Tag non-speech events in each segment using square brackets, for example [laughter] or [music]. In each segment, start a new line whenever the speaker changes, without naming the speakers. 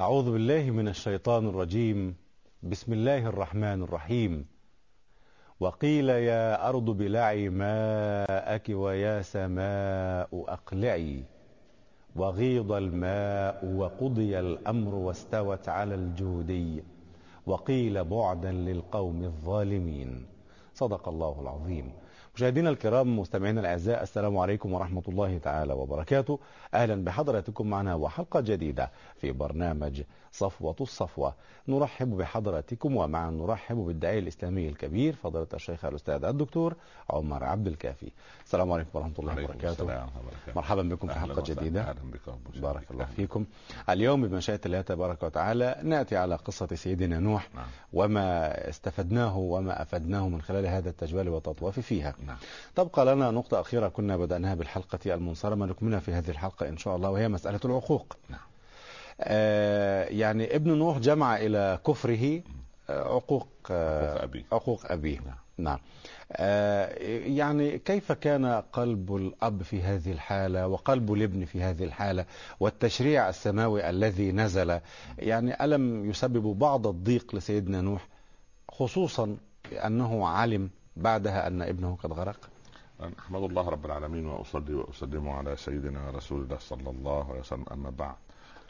أعوذ بالله من الشيطان الرجيم. بسم الله الرحمن الرحيم. وقيل يا أرض بلعي ماءك ويا سماء أقلعي. وغيض الماء وقضي الأمر واستوت على الجودي وقيل بعدا للقوم الظالمين. صدق الله العظيم. مشاهدينا الكرام مستمعينا الأعزاء السلام عليكم ورحمة الله تعالى وبركاته. أهلا بحضراتكم معنا وحلقة جديدة في برنامج صفوة الصفوة. نرحب بحضراتكم ومعا نرحب بالداعيه الإسلامي الكبير فضيلة الشيخ الأستاذ الدكتور عمر عبد الكافي. السلام عليكم
ورحمة الله وبركاته.
مرحبا بكم في
أهلا بكم.
بارك الله. فيكم. اليوم بمشيئة الله تبارك وتعالى نأتي على قصة سيدنا نوح
نعم.
وما استفدناه وما أفدناه من خلال هذا التجوال والتطواف فيها.
نعم.
تبقى لنا نقطة أخيرة كنا بدأناها بالحلقة المنصرمة. نكملها في هذه الحلقة إن شاء الله وهي مسألة العقوق.
نعم.
آه يعني ابن نوح جمع إلى كفره آه، عقوق آه،
عقوق أبيه.
عقوق أبيه.
نعم.
نعم. يعني كيف كان قلب الأب في هذه الحالة وقلب الابن في هذه الحالة والتشريع السماوي الذي نزل؟ يعني ألم يسبب بعض الضيق لسيدنا نوح خصوصا أنه علم بعدها أن ابنه قد غرق؟
أحمد الله رب العالمين وأصلي وأسلم على سيدنا رسول الله صلى الله عليه وسلم أما بعد.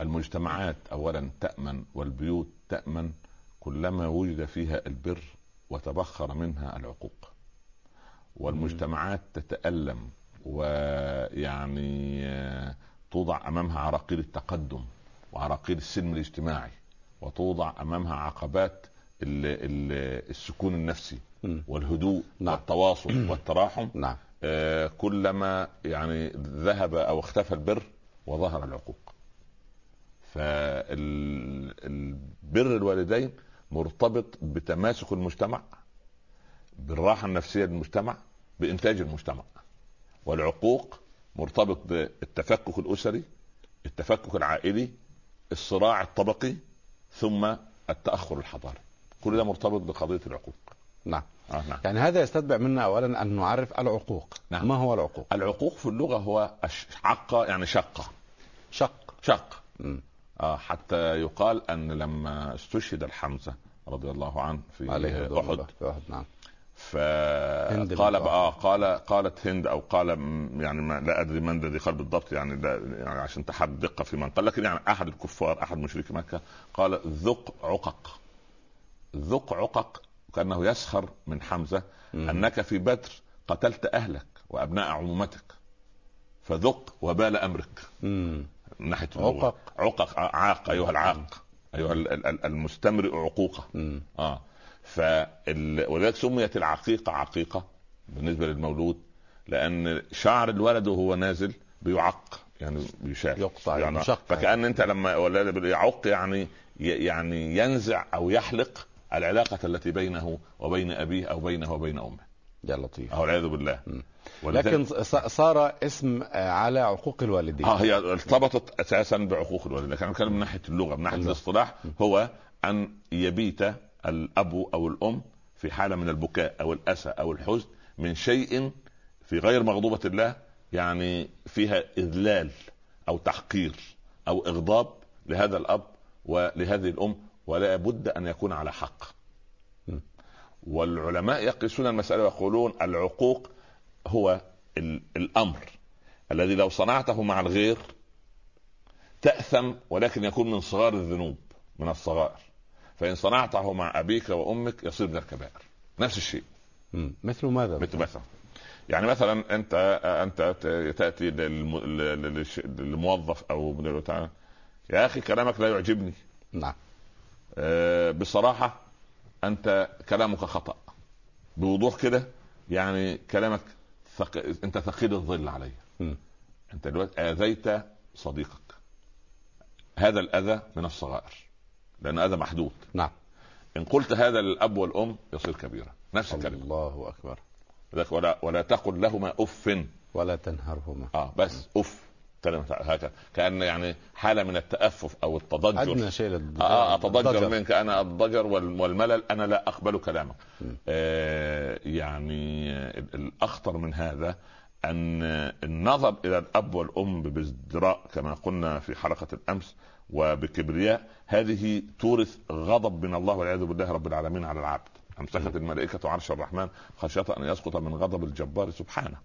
المجتمعات اولا تأمن والبيوت تأمن كلما وجد فيها البر وتبخر منها العقوق. والمجتمعات تتألم ويعني توضع أمامها عراقيل التقدم وعراقيل السلم الاجتماعي وتوضع أمامها عقبات ال- ال- السكون النفسي. والهدوء
نعم.
والتواصل والتراحم.
نعم.
آه، كلما يعني ذهب أو اختفى البر وظهر العقوق. فالبر الوالدين مرتبط بتماسك المجتمع بالراحة النفسية للمجتمع بإنتاج المجتمع. والعقوق مرتبط بالتفكك الأسري التفكك العائلي الصراع الطبقي ثم التأخر الحضاري. كل ده مرتبط بقضية العقوق.
نعم.
آه نعم.
يعني هذا يستتبع منا أولا أن نعرف العقوق.
نعم.
ما هو العقوق؟
العقوق في اللغة هو عقه يعني شقة.
شق.
شق. آه حتى يقال أن لما استشهد الحمزة رضي الله عنه في
أحد. في أحد نعم
فقال آه قال قالت هند أو قال م- يعني ما لا أدري من الذي قال بالضبط يعني, لا يعني عشان تحدد دقة في من قال لكن يعني أحد الكفار أحد مشركي مكة قال ذق عقق ذق عقق كأنه يسخر من حمزة
مم.
أنك في بدر قتلت أهلك وأبناء عمومتك فذق وبال أمرك
مم.
من ناحية.
عقق.
عقق عاق أيها العاق أيها ال- ال- ال- المستمرئ
عقوقة.
آه فال... ولذلك سميت العقيقه عقيقة بالنسبة للمولود لأن شعر الولد وهو نازل بيعق يعني بيشال
يقطع،
يعني
يشق.
فكأن أنت لما يعق يعني يعني ينزع أو يحلق العلاقة التي بينه وبين أبيه أو بينه وبين أمه
يا لطيف.
والعياذ بالله.
لكن صار اسم آه، على عقوق الوالدين.
آه هي ارتبطت أساسا بعقوق الوالدين. لكن أنا بتكلم من ناحية اللغة من ناحية
اللغة.
الاصطلاح هو أن يبيت الأب أو الأم في حالة من البكاء أو الأسى أو الحزن من شيء في غير مغضوبة الله يعني فيها إذلال أو تحقير أو إغضاب لهذا الأب ولهذه الأم ولا بد أن يكون على حق. والعلماء يقيسون المسألة ويقولون العقوق هو ال- الأمر الذي لو صنعته مع الغير تأثم ولكن يكون من صغار الذنوب من الصغائر فإن صنعته مع أبيك وأمك يصير من الكبائر. نفس الشيء.
مثل ماذا؟
مثل مثلا. يعني مثلا أنت أنت ت- تأتي للم- لل- للش- للموظف بتاع يا أخي كلامك لا يعجبني.
نعم.
آه، بصراحة أنت كلامك خطأ. بوضوح كده يعني كلامك ثق... أنت ثقيل الظل علي.
مم.
أنت دلوقتي آذيت صديقك. هذا الأذى من الصغائر لأن هذا محدود.
نعم.
إن قلت هذا للأب والأم يصير كبيرا. نفس الكلمة.
الله
أكبر. ولا ولا تقل لهما أف.
ولا تنهرهما.
آه بس أف. كلمه هكذا. كأن يعني حالة من التأفف أو التضجر.
أدنى شيء للضجر.
آه أتضجر
الضجر.
منك. أنا الضجر وال- والملل. أنا لا أقبل كلامك. آه يعني آه، الأخطر من هذا أن النظر إلى الأب والأم بازدراء كما قلنا في حلقة الأمس وبكبرياء هذه تورث غضب من الله والعياذ بالله رب العالمين على العبد. أمسكت الملائكة عرش الرحمن خشية أن يسقط من غضب الجبار سبحانه.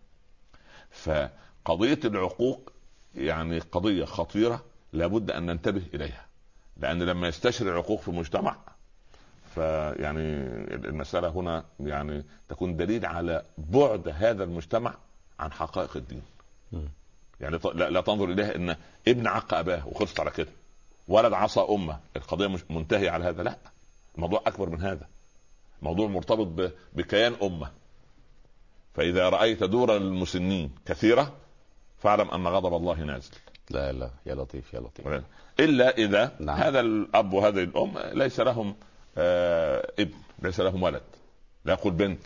فقضية العقوق يعني قضية خطيرة لابد أن ننتبه إليها. لأن لما يستشري العقوق في المجتمع فيعني المسألة هنا يعني تكون دليل على بعد هذا المجتمع عن حقائق الدين. يعني لا, لا تنظر اليها إن ابن عق أباه وخلصت على كده. ولد عصى أمة. القضية مش منتهية على هذا لا. الموضوع أكبر من هذا. موضوع مرتبط بكيان أمة. فإذا رأيت دور المسنين كثيرة فاعلم أن غضب الله نازل.
لا لا يا لطيف يا لطيف.
إلا إذا نعم. هذا الأب وهذه الأم ليس لهم آه ابن ليس لهم ولد. لا يقول بنت.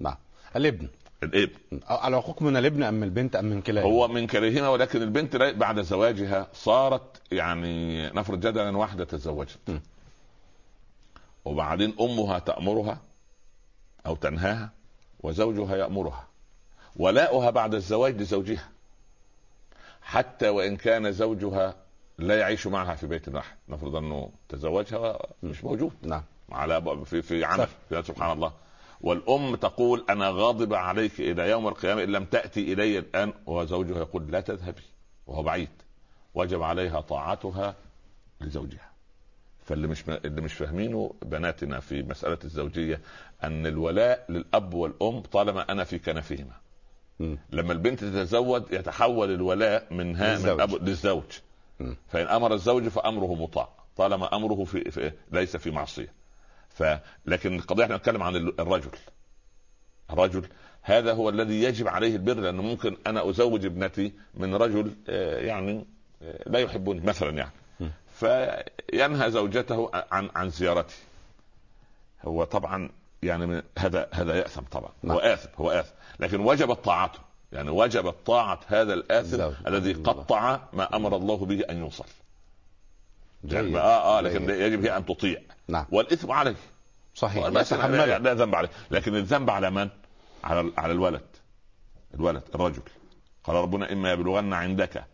نعم. الابن.
الابن.
العقوق من الابن أم البنت أم من كلاهما؟
هو من كلاهما ولكن البنت بعد زواجها صارت يعني نفرض جدلا واحدة تزوجت. م. وبعدين أمها تأمرها أو تنهاها وزوجها يأمرها. ولاؤها بعد الزواج لزوجها. حتى وإن كان زوجها لا يعيش معها في بيت واحد. نفرض أنه تزوجها مش موجود.
نعم.
على في في عمل. سبحان الله. والأم تقول أنا غاضبه عليك إلى يوم القيامة إن لم تأتي إلي الآن. وزوجها يقول لا تذهبي. وهو بعيد. وجب عليها طاعتها لزوجها. فاللي مش اللي مش فاهمينه بناتنا في مسألة الزوجية أن الولاء للأب والأم طالما أنا في كنفهما. لما البنت تتزوج يتحول الولاء منها من اب للزوج. فإن أمر الزوج فأمره مطاع طالما أمره في, في ليس في معصية. فلكن القضية إحنا نتكلم عن الرجل. الرجل هذا هو الذي يجب عليه البر لأنه ممكن أنا أزوج ابنتي من رجل آه، يعني آه، لا يحبني مثلا يعني. فينهى زوجته عن عن زيارتي. هو طبعا يعني هذا هذا يأثم طبعا. نعم. هو آثم هو آثم. لكن وجبت طاعته يعني وجبت طاعه هذا الآثم الذي قطع ما أمر الله به أن يوصل يعني آه آه لكن يجب هي أن تطيع.
نعم.
والإثم عليه.
صحيح.
لا, لا ذنب عليه. لكن الذنب على من؟ على على الولد. الولد الرجل. قال ربنا إما يبلغن عندك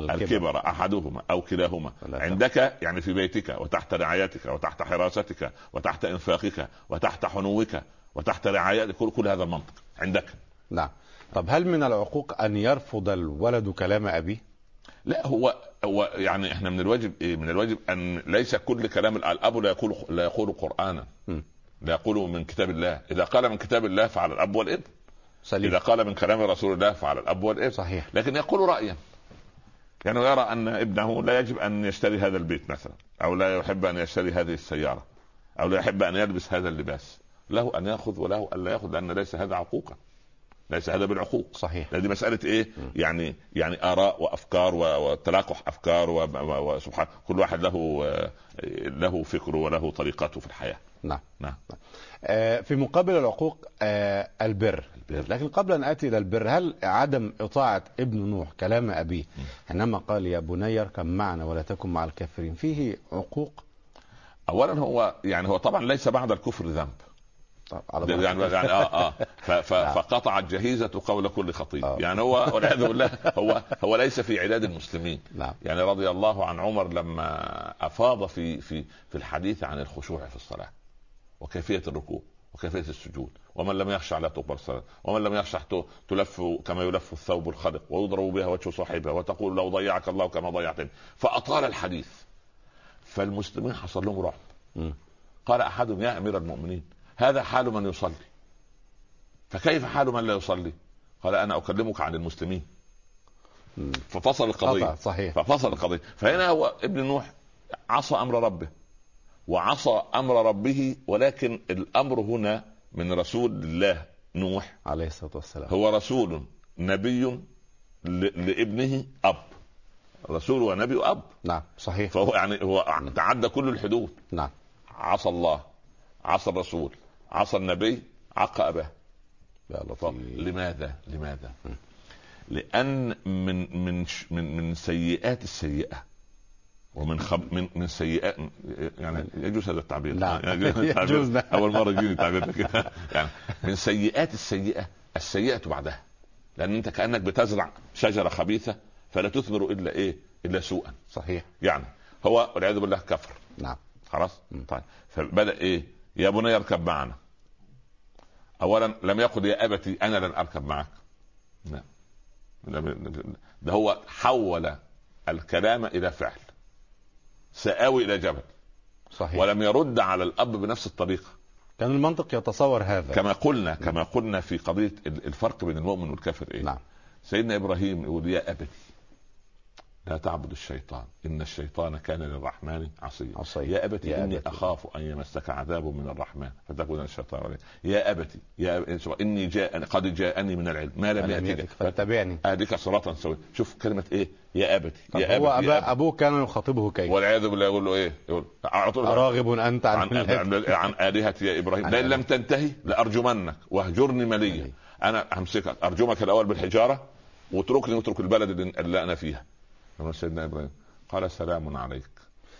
الكبر, الكبر أحدهما أو كلاهما عندك يعني في بيتك وتحت رعايتك وتحت حراستك وتحت إنفاقك وتحت حنوك وتحت رعايتك كل, كل هذا المنطق عندك
نعم طب هل من العقوق أن يرفض الولد كلام أبيه؟
لا هو هو يعني إحنا من الواجب إيه؟ من الواجب أن ليس كل كلام الأب لا يقول لا يقول قرآنا لا يقول من كتاب الله، إذا قال من كتاب الله فعلى الأب والابن. سليم. إذا قال من كلام رسول الله فعلى الأب والابن.
صحيح.
لكن يقول رأيا. يعني يرى أن ابنه لا يجب أن يشتري هذا البيت مثلا، أو لا يحب أن يشتري هذه السيارة، أو لا يحب أن يلبس هذا اللباس. له أن يأخذ وله أن لا يأخذ لأن ليس هذا عقوقا. ليس هذا بالعقوق
صحيح
هذه مسألة إيه يعني يعني آراء وأفكار وتلاقح أفكار وسبحان كل واحد له له فكره وله طريقته في الحياة
نعم.
نعم.
آه في مقابل العقوق آه البر. البر. لكن قبل أن آتي إلى البر هل عدم إطاعة ابن نوح كلام ابيه حينما قال يا بني اركب معنا ولا تكن مع الكافرين. فيه عقوق؟
اولا هو يعني هو طبعا ليس بعد الكفر ذنب. على يعني يعني آه آه. [laughs] نعم. فقطعت جهيزة قول كل خطيب. آه. يعني هو والعياذ بالله هو هو ليس في عداد المسلمين.
نعم.
يعني رضي الله عن عمر لما أفاض في في في الحديث عن الخشوع في الصلاة. وكيفية الركوع وكيفية السجود. ومن لم يخشع لا تقبل الصلاة. ومن لم يخشع تلف كما يلف الثوب الخلق ويضرب بها وجه صاحبها وتقول لو ضيعك الله كما ضيعتني. فأطال الحديث. فالمسلمين حصل لهم رعب. قال أحدهم يا أمير المؤمنين هذا حال من يصلي. فكيف حال من لا يصلي؟ قال أنا أكلمك عن المسلمين. ففصل القضية.
صحيح.
ففصل القضية. فهنا هو ابن نوح عصى أمر ربه. وعصى أمر ربه ولكن الأمر هنا من رسول الله نوح.
عليه الصلاة والسلام.
هو رسول نبي لابنه أب. رسول ونبي واب
نعم صحيح.
فهو يعني هو تعدى كل الحدود.
نعم.
عصى الله عصى الرسول عصى النبي عق أباه.
يا لطيف.
لماذا؟ لماذا؟ لأن من من من من سيئات السيئة ومن خب من من سيئات يعني يجوز هذا التعبير.
لا
يعني يجوز [laughs] أول مرة يجيني التعبير كده. يعني من سيئات السيئة السيئة بعدها. لأن أنت كأنك بتزرع شجرة خبيثة فلا تثمر إلا إيه؟ إلا سوءا.
صحيح.
يعني هو والعياذ بالله كفر.
نعم.
خلاص. طيب. فبدأ إيه؟ يا بني اركب معنا. اولا لم يقل يا أبتي أنا لن أركب معك. لا لم- ده هو حول الكلام إلى فعل. سآوي إلى جبل.
صحيح.
ولم يرد على الأب بنفس الطريقة.
كان المنطق يتصور هذا.
كما قلنا كما قلنا في قضية الفرق بين المؤمن والكافر إيه؟
نعم.
سيدنا إبراهيم يقول يا أبتي لا تعبد الشيطان. إن الشيطان كان للرحمن عصيا.
عصيا.
يا أبتي
يا
إني
أبتي.
أخاف أن يمسك عذاب من الرحمن. فتكون الشيطان عليه يا أبتي يا أب- إني جاء قد جاءني من العلم. ما لم
يأتك فاتبعني.
اهدك صراطا سويا. شوف كلمة إيه؟ يا أبتي
طب
يا
هو
أبتي يا
أبا
أبتي.
أبوه كان يخاطبه كيف؟
والعياذ بالله يقول له إيه؟ يقول أعطوا له-
راغب أنت عن,
عن. عن, عن آلهتي يا إبراهيم.
عن
لئن لم
آلهتي.
تنتهي لأرجمنك. واهجرني مليا. أنا همسكك. أرجمك الأول بالحجارة واتركني واترك البلد اللي اللي أنا فيها. قال سيدنا إبراهيم قال سلام عليك.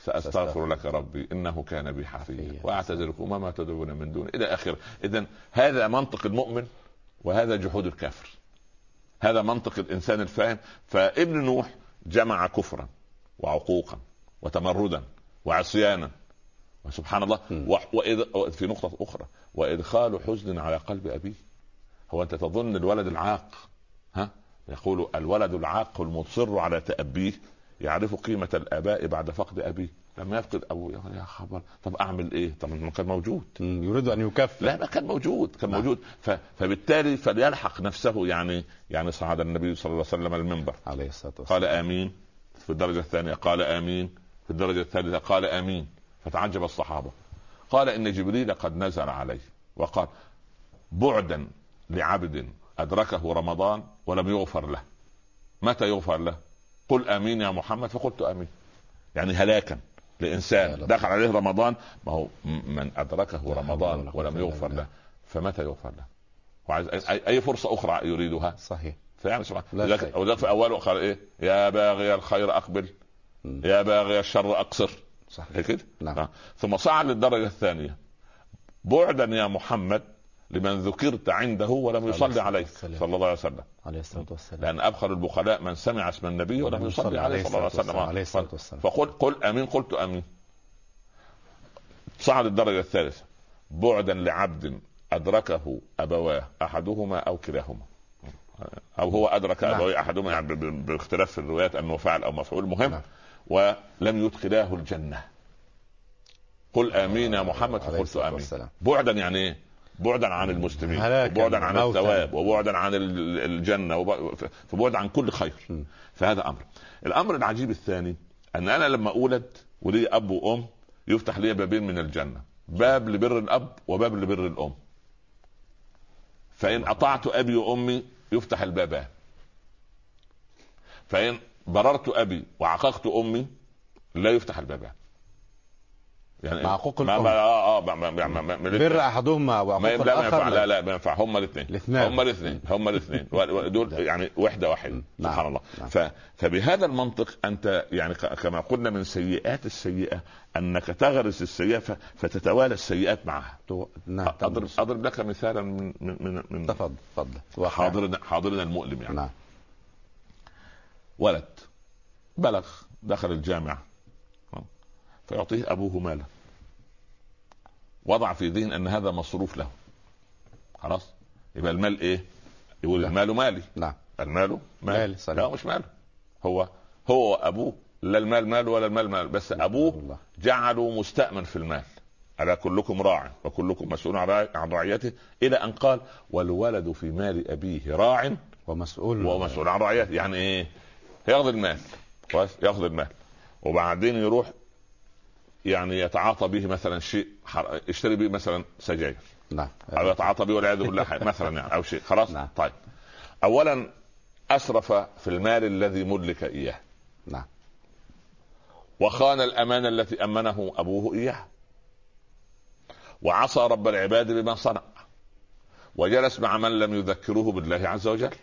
سأستغفر لك ربي إنه كان بي حفيا. وأعتذركم وما تدعون من دون. إلى اخره إذا هذا منطق المؤمن وهذا جحود الكافر. هذا منطق الإنسان الفاهم. فابن نوح جمع كفرا وعقوقا وتمردا وعصيانا. وسبحان الله. وإذ... في نقطة أخرى. وإدخال حزن على قلب أبيه. هو أنت تظن الولد العاق. ها؟ يقول الولد العاق المصر على تأبيه يعرف قيمة الآباء بعد فقد أبيه. لما يفقد أبوه. يا خبر. طب أعمل إيه؟ طب ما كان موجود.
يريد أن يكفر.
لا ما كان موجود كان
نعم.
موجود. ف... فبالتالي فليلحق نفسه يعني يعني صعد النبي صلى الله عليه وسلم المنبر.
عليه الصلاة والسلام.
قال آمين. في الدرجة الثانية قال آمين. في الدرجة الثالثة قال آمين. فتعجب الصحابة. قال إن جبريل قد نزل عليه وقال بعدا لعبد أدركه رمضان ولم يغفر له. متى يغفر له؟ قل آمين يا محمد فقلت آمين. يعني هلاكا
لإنسان.
دخل عليه رمضان ما هو من
أدركه
رمضان ولم يغفر. له. فمتى يغفر له؟ وعايز أي, اي فرصة أخرى يريدها؟
صحيح.
فيعني سبحان ولذلك في أوله قال إيه؟ يا باغي الخير
أقبل.
يا باغي الشر أقصر.
صحيح.
كده؟
نعم.
آه. ثم صعد للدرجة الثانية. بعدا يا محمد لمن ذكرت عنده ولم يصلي
والسلام.
صلى الله عليه وسلم.
عليه الصلاة والسلام.
لأن أبخل البخلاء من سمع اسم النبي ولم يصلي عليه صلى الله عليه وسلم.
عليه الصلاة والسلام.
فقل قل أمين قلت أمين. صعد الدرجة الثالثة. بعدا لعبد أدركه أبواه أحدهما أو كلاهما. أو هو أدرك
نعم.
أبويه أحدهما يعني باختلاف الروايات أنه فعل أو مفعول مهم.
نعم.
ولم يدخلاه الجنة. قل آمين يا محمد فقلت
آمين.
بعدا يعني إيه؟ بعدا عن المسلمين
هلاكا
وبعدا عن. الثواب وبعدا عن ال- الجنة فبعد عن كل خير.
م.
فهذا أمر. الأمر العجيب الثاني أن أنا لما أولد ولي أب وأم يفتح لي بابين من الجنة. باب لبر الأب وباب لبر الأم. فإن أطعت أبي وأمي يفتح البابان. فإن بررت أبي وعققت أمي لا يفتح البابان. يعني
مع عقوق
ما
الأم.
ما آه آه
بر أحدهما وعقوق
ما لا
الآخر؟
لا لا ما ينفع. هم الاثنين.
الاثنان.
هم الاثنين. هم الاثنين. [laughs] دول يعني وحدة واحدة.
نعم.
سبحان الله.
نعم.
ف فبهذا المنطق أنت يعني كما قلنا من سيئات السيئة أنك تغرس السيئة فتتوالى السيئات معها.
نعم
اضرب أضرب لك مثالا من من من, من
تفضل تفضل.
حاضرنا حاضرنا المؤلم يعني.
نعم.
ولد بلغ دخل الجامعة. فيعطيه أبوه مالا وضع في ذهن أن هذا مصروف له. خلاص؟ يبقى المال إيه؟ يقول. المال مالي.
نعم.
المال مال
مالي،.
لا مش ماله. هو هو أبوه لا المال ماله ولا المال مال بس أبوه
الله.
جعله مستأمن في المال. ألا كلكم راع وكلكم مسؤول عن رع- عن رعيته إلى أن قال والولد في مال أبيه راع
ومسؤول
وهو مسؤول عن رعيته. يعني إيه؟ ياخذ المال. كويس؟ ياخذ المال. وبعدين يروح يعني يتعاطى به مثلا شيء حر... يشتري به مثلا سجاير.
نعم.
أو يتعاطى به والعياذ بالله مثلا يعني أو شيء. خلاص؟
نعم.
طيب. اولا أسرف في المال الذي ملك إياه.
نعم.
وخان الامانه التي أمنه أبوه اياها وعصى رب العباد بما صنع. وجلس مع من لم يذكروه بالله عز وجل.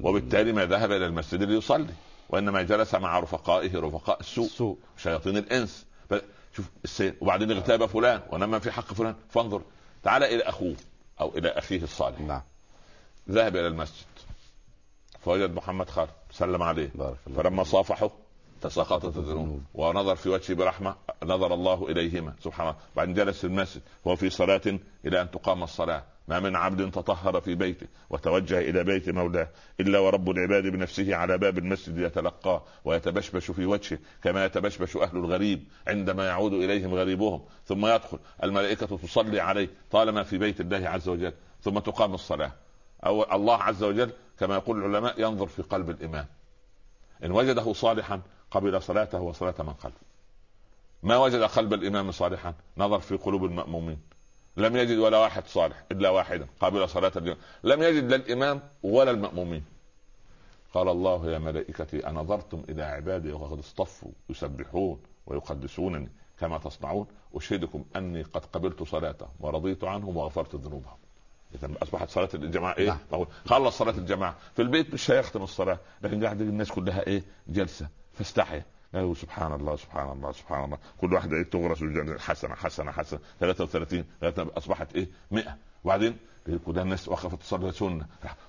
وبالتالي ما ذهب إلى المسجد ليصلي. وإنما جلس مع رفقائه رفقاء السوء.
سوء
شياطين الإنس. شوف السير وبعدين اغتاب فلان ونما في حق فلان. فانظر تعال إلى أخوه أو إلى أخيه الصالح.
نعم.
ذهب إلى المسجد. فوجد محمد خالد سلم عليه.
بارك الله
فلما صافحه تساقطت الذنوب. ونظر في وجهه برحمة نظر الله إليهما سبحانه بعدين جلس في المسجد وهو في صلاة إلى أن تقام الصلاة. ما من عبد تطهر في بيته وتوجه إلى بيت مولاه إلا ورب العباد بنفسه على باب المسجد يتلقاه ويتبشبش في وجهه كما يتبشبش أهل الغريب عندما يعود إليهم غريبهم ثم يدخل. الملائكة تصلي عليه طالما في بيت الله عز وجل. ثم تقام الصلاة. أو الله عز وجل كما يقول العلماء ينظر في قلب الإمام. إن وجده صالحا قبل صلاته وصلاة من خلفه ما وجد قلب الإمام صالحا؟ نظر في قلوب المأمومين. لم يجد ولا واحد صالح إلا واحدا قابل صلاة الجمعه لم يجد لا الإمام ولا المأمومين. قال الله يا ملائكتي أنظرتم إلى عبادي وقد اصطفوا يسبحون ويقدسونني كما تصنعون. أشهدكم أني قد قبلت صلاتهم ورضيت عنهم وغفرت ذنوبهم. اذا أصبحت صلاة الجماعة إيه؟ نعم. خلص صلاة الجماعة. في البيت مش هيختم الصلاة لكن قاعد الناس كلها إيه؟ جلسة. فاستحيا. قالوا سبحان الله سبحان الله سبحان الله. كل واحدة إيه تغرس حسنة حسنة حسنة. 33 أصبحت إيه؟ 100 وبعدين؟ كلها الناس وقفت تصلي سنة.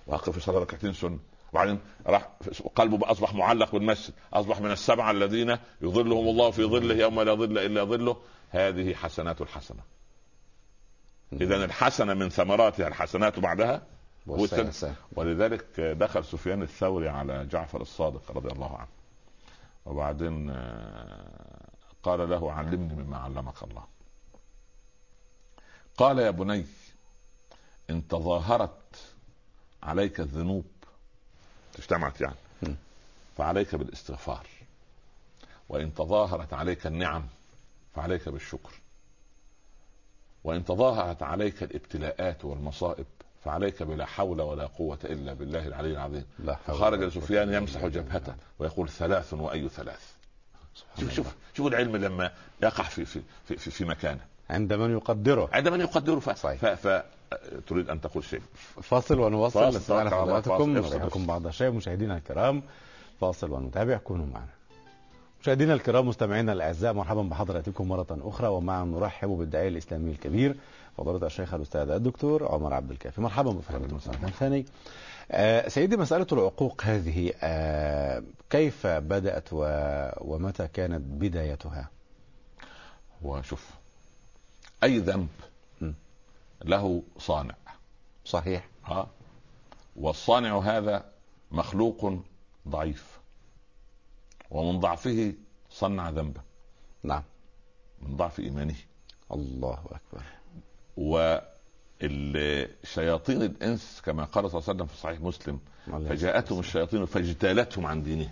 وقف يصلي ركعتين سنة. وبعدين راح قلبه أصبح معلق بالمسجد. أصبح من السبعه الذين يظلهم الله في ظله يوم لا ظل إلا ظله. هذه حسنات الحسنة. إذا الحسنة من ثمراتها. الحسنات بعدها ولذلك دخل سفيان الثوري على جعفر الصادق رضي الله عنه. وبعدين آه، قال له علمني مما علمك الله. قال يا بني إن تظاهرت عليك الذنوب اجتمعت يعني فعليك بالاستغفار. وإن تظاهرت عليك النعم فعليك بالشكر. وإن تظاهرت عليك الابتلاءات والمصائب فعليك بلا حول ولا قوة إلا بالله العلي العظيم. خرج سفيان يمسح جبهته ويقول ثلاث وأي ثلاث. شوف شوف شوف العلم لما يقع في في في, في, في مكانه.
عند من يقدره.
عند من يقدره ف... ف... ف... تريد أن تقول شيء.
فاصل ونواصل. نستمع حضراتكم نرحبكم بعض الشيء مشاهدينا الكرام. فاصل ونتابع كونوا معنا. مشاهدينا الكرام مستمعينا الأعزاء مرحبا بحضراتكم مرة أخرى ومعا نرحب بالداعيه الإسلامي الكبير فضيلة الشيخ الأستاذ الدكتور عمر عبد الكافي. مرحبا بفضيلة ثاني. آه سيدي مسألة العقوق هذه آه كيف بدأت و... ومتى كانت بدايتها؟
وشوف أي ذنب له صانع.
صحيح.
ها والصانع هذا مخلوق ضعيف. ومن ضعفه صنع ذنبا
نعم.
من ضعف إيمانه.
الله أكبر.
والشياطين الإنس كما قال صلى الله عليه وسلم في صحيح مسلم فجاءتهم الشياطين فاجتالتهم عن دينهم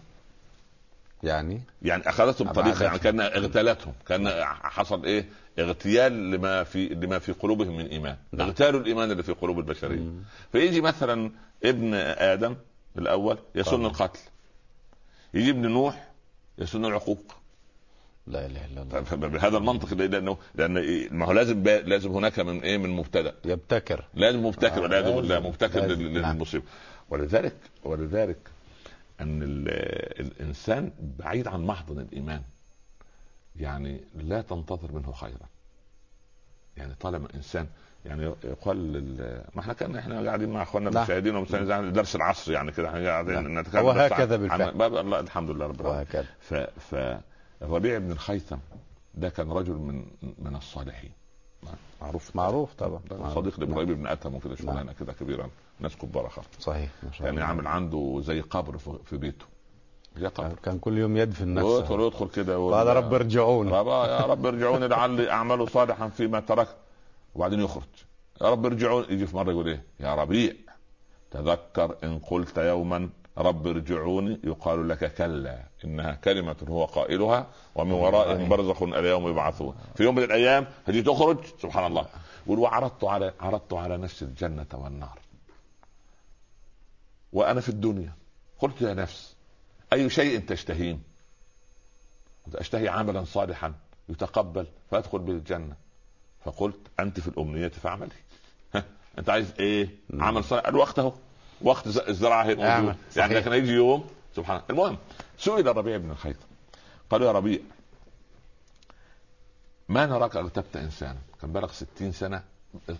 يعني؟
يعني أخذتهم طريقه يعني كان اغتالتهم. كان حصل إيه؟ اغتيال لما في لما في قلوبهم من إيمان. نعم. اغتالوا الإيمان اللي في قلوب البشرية. مم. فيجي مثلا ابن آدم الأول يسن القتل. يجي ابن نوح يسن العقوق.
لا إله إلا الله.
بهذا المنطق لأنه لأن ما هو لازم لازم هناك من إيه؟ من مبتدأ.
يبتكر.
لازم مبتكر آه بالله مبتكر للمصيبه نعم. ولذلك ولذلك أن الإنسان بعيد عن محضن الإيمان. يعني لا تنتظر منه خيرا. يعني طالما إنسان يعني يقال ما إحنا كنا إحنا قاعدين مع أخواننا نعم. المشاهدين ومستمعين درس العصر يعني كده إحنا قاعدين
نعم. نتكلم وهكذا بالفعل.
الله الحمد لله رب العالمين. وهكذا ف... فالربيع بن الخيثم ده كان رجل من من الصالحين.
معروف. معروف طبعا.
صديق لإبراهيم بن ادهم وكده شغلانة نعم. كده كبيرة ناس كبار خالص
صحيح
ما شاء يعني الله. يعني عامل عنده زي قبر في بيته.
كان كل يوم يدفن نفسه
يدخل يدخل كده
قال رب ارجعوني
يا رب ارجعوني لعلي اعمل صالحا فيما تركت وبعدين يخرج. يا رب ارجعوني يجي في مرة يقول إيه؟ يا ربيع تذكر إن قلت يوما رب ارجعوني. يقال لك كلا إنها كلمة هو قائلها ومن ورائهم برزخ اليوم يبعثون. في يوم من الأيام هذه تخرج سبحان الله. يقول وعرضت على عرضت على نفسي الجنة والنار. وأنا في الدنيا. قلت يا نفس أي شيء تشتهين أشتهي عملا صالحا يتقبل فأدخل به الجنه فقلت أنت في الأمنية فاعملي. أنت عايز إيه؟ عمل صالح. الوقت أهو. وقت الزراعة هي موجود. يعني لكن هيجي يوم سبحان الله. المهم سئل الربيع بن الخيثم قالوا يا ربيع ما نراك اغتبت إنسانا؟ كان بلغ ستين سنة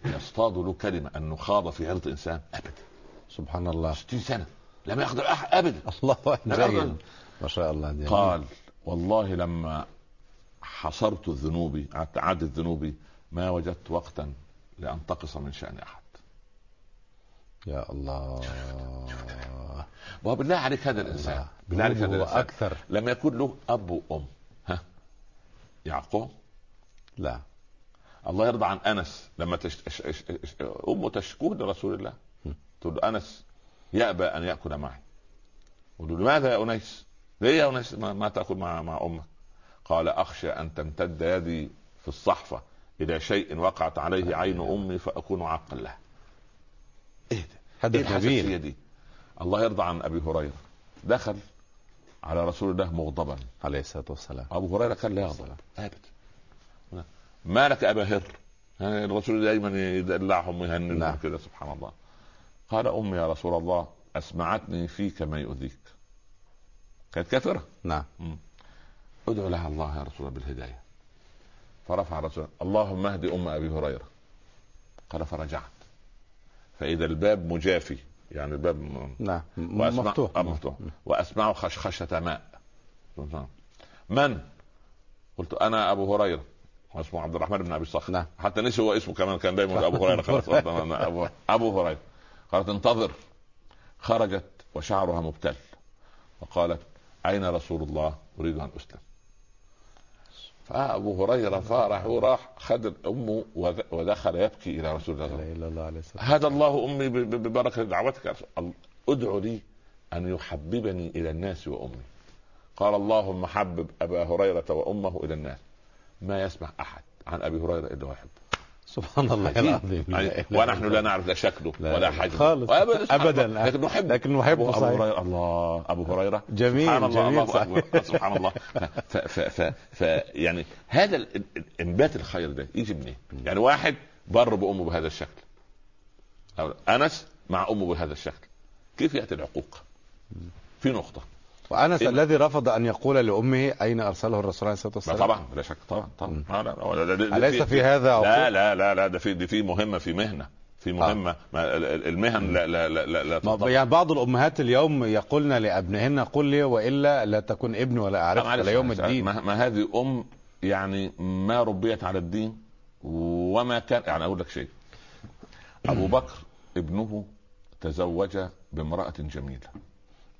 يصطاد له كلمه انه خاض في عرض انسان ابدا.
سبحان الله.
60 سنة. لم يقدر أحد ابدا. [laughs]
الله أكبر. ما شاء الله
دي قال والله لما حصرت ذنوبي عدت ذنوبي ما وجدت وقتا لانتقص من شأن أحد.
يا الله.
وبالله عليك هذا الإنسان. بالله عليك هذا الإنسان.
أكثر.
لم يكن له أب وأم. ها؟ يعقوب؟
لا.
الله يرضى عن أنس لما. تش... أمه تشكوه لرسول الله. تقول له أنس يأبى أن يأكل معي لماذا يا أنيس؟ ليه يا أنيس ما, ما تأكل مع مع أمك؟ قال أخشى أن تمتد يدي في الصحفة إلى شيء وقعت عليه عين أمي فأكون عاقا له. إيه ده؟
هدف
الحساسيه
نبيل
دي؟ الله يرضى عن أبي هريرة دخل على رسول الله مغضبا
عليه الصلاة والسلام
أبو هريرة كان لا يغضب ابدا ما لك أبا هر يعني الرسول دائما يدلعهم ويهنئهم
نعم.
كده سبحان الله قال أمي يا رسول الله أسمعتني فيك ما يؤذيك. كانت كافرة.
نعم.
ادعو لها الله يا رسول الله بالهداية. فرفع الرسول اللهم اهد أم أبي هريرة. قال فرجعت. فإذا الباب مجافي يعني الباب م-
نعم
وأسمع
مفتوح.
آه مفتوح. وأسمع خشخشة ماء. من؟ قلت أنا أبو هريرة. واسمه عبد الرحمن بن أبي صخر.
نعم.
حتى نسي هو اسمه كمان كان دايما أبو هريرة خلاص. أبو [laughs] أبو هريرة. قالت انتظر. خرجت وشعرها مبتل. وقالت أين رسول الله؟ أريد أن أسلم. فأبو هريرة فرح وراح خد امه وذ- ودخل يبكي إلى رسول الله.
إلا الله عليه الصلاة
هدى الله أمي ب- ب- ببركة دعوتك. ادعو لي أن يحببني إلى الناس وأمي. قال اللهم حبب أبا هريرة وأمه إلى الناس. ما يسمع أحد عن أبي هريرة إلا ويحبه.
سبحان الله. العظيم
يعني ونحن لا. نعرف لا شكله
لا
ولا
لا
حجمه
خالص.
ابدا. الله. لكن نحب
لكن
أبو
صحيح.
هريرة الله أبو هريرة
جميل،
سبحان الله
جميل،
الله
صحيح. [laughs]
سبحان الله ف ف ف ف يعني هذا إنبات الخير ده يجي منين؟ يعني واحد بر بأمه بهذا الشكل أنس مع أمه بهذا الشكل كيف يأتي العقوق؟ في نقطة
وأنس
إيه؟
الذي رفض أن يقول لأمه أين أرسله الرسول عليه الصلاة
لا
والسلام
طبعا بلا شك طبعا طبعا. آه لا لا
أليس في هذا
لا؟ لا لا لا ده في دي في مهمة في مهنة في مهمة. ما ال- ال- المهن لا لا لا لا, لا.
يعني بعض الأمهات اليوم يقولن لأبنهن قل لي وإلا لا تكن ابن ولا
لا، أعرفك
ليوم
معلش.
الدين.
ما, ما هذه أم يعني ما ربيت على الدين وما كان يعني أقول لك شيء. أبو بكر ابنه تزوج بامرأة جميلة.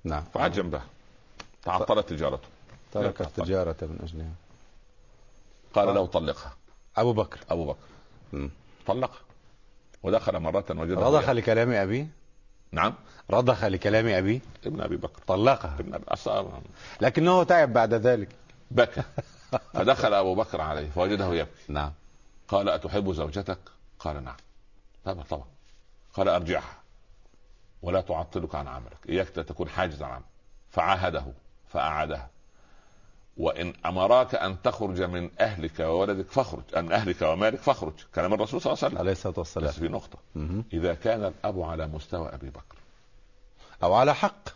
نعم.
فقعد جنبها تعطلت تجارته.
ترك التجاره من أجلها.
قال له طلقها.
أبو بكر.
أبو بكر.
مم.
طلقها. ودخل مرة وجدها
رضخ لكلام ابيه
نعم.
رضخ لكلام ابيه
ابن أبي بكر.
طلقها.
ابن أبي أصلا.
لكنه تعب بعد ذلك.
بكى. [laughs] فدخل أبو بكر عليه فوجده يبكي.
نعم.
قال أتحب زوجتك؟ قال نعم. طبعا طبعا. قال أرجعها. ولا تعطلك عن عملك. إياك تكون حاجزا عنه فعاهده. فأعادها وإن أمراك أن تخرج من أهلك وولدك فاخرج من أهلك ومالك فاخرج كلام الرسول صلى الله عليه وسلم
عليه الصلاة والسلام
بس في نقطة
مهم.
إذا كان الأب على مستوى أبي بكر
أو على حق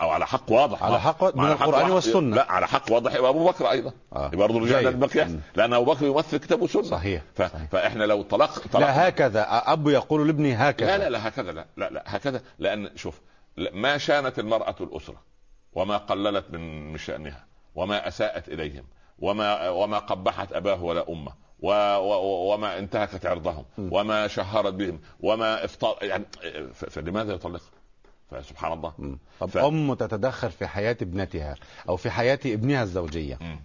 أو على حق واضح
على حق من
على
القرآن
واضح.
والسنة.
لا على حق واضح يبقى أبو بكر أيضا
آه.
يبقى برضه رجعنا. للمقياس
مم.
لأن أبو بكر يمثل كتاب وسنة
صحيح.
ف...
صحيح.
فإحنا لو طلق طلق
لا هكذا أب يقول لابني هكذا
لا لا لا هكذا لا لا لا هكذا لأن شوف ما شانت المرأة الأسرة وما قللت من شأنها وما أساءت إليهم وما وما قبحت أباه ولا أمه و و وما انتهكت عرضهم وما شهرت بهم وما افطار يعني فلماذا يطلقها؟ فسبحان الله
مم. طب
ف-
أم تتدخل في حياة ابنتها أو في حياة ابنها الزوجية
مم.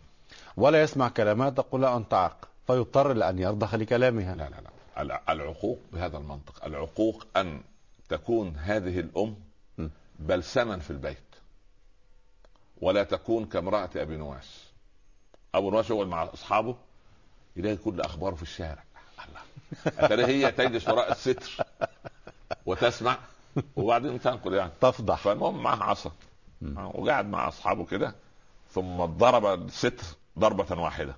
ولا يسمع كلامها تقول له أنت عاق فيضطر لأن يرضخ لكلامها
لا لا لا الع- العقوق بهذا المنطق العقوق أن تكون هذه الأم
م.
بلسما في البيت ولا تكون كامرأة أبي نواس. أبو نواس يقعد مع أصحابه يلاقي كل أخباره في الشارع. الله. أتاري هي تجلس وراء الستر وتسمع وبعدين تنقل يعني.
تفضح.
فالمهم معاه عصا. وقعد مع أصحابه كده ثم ضرب الستر ضربة واحدة.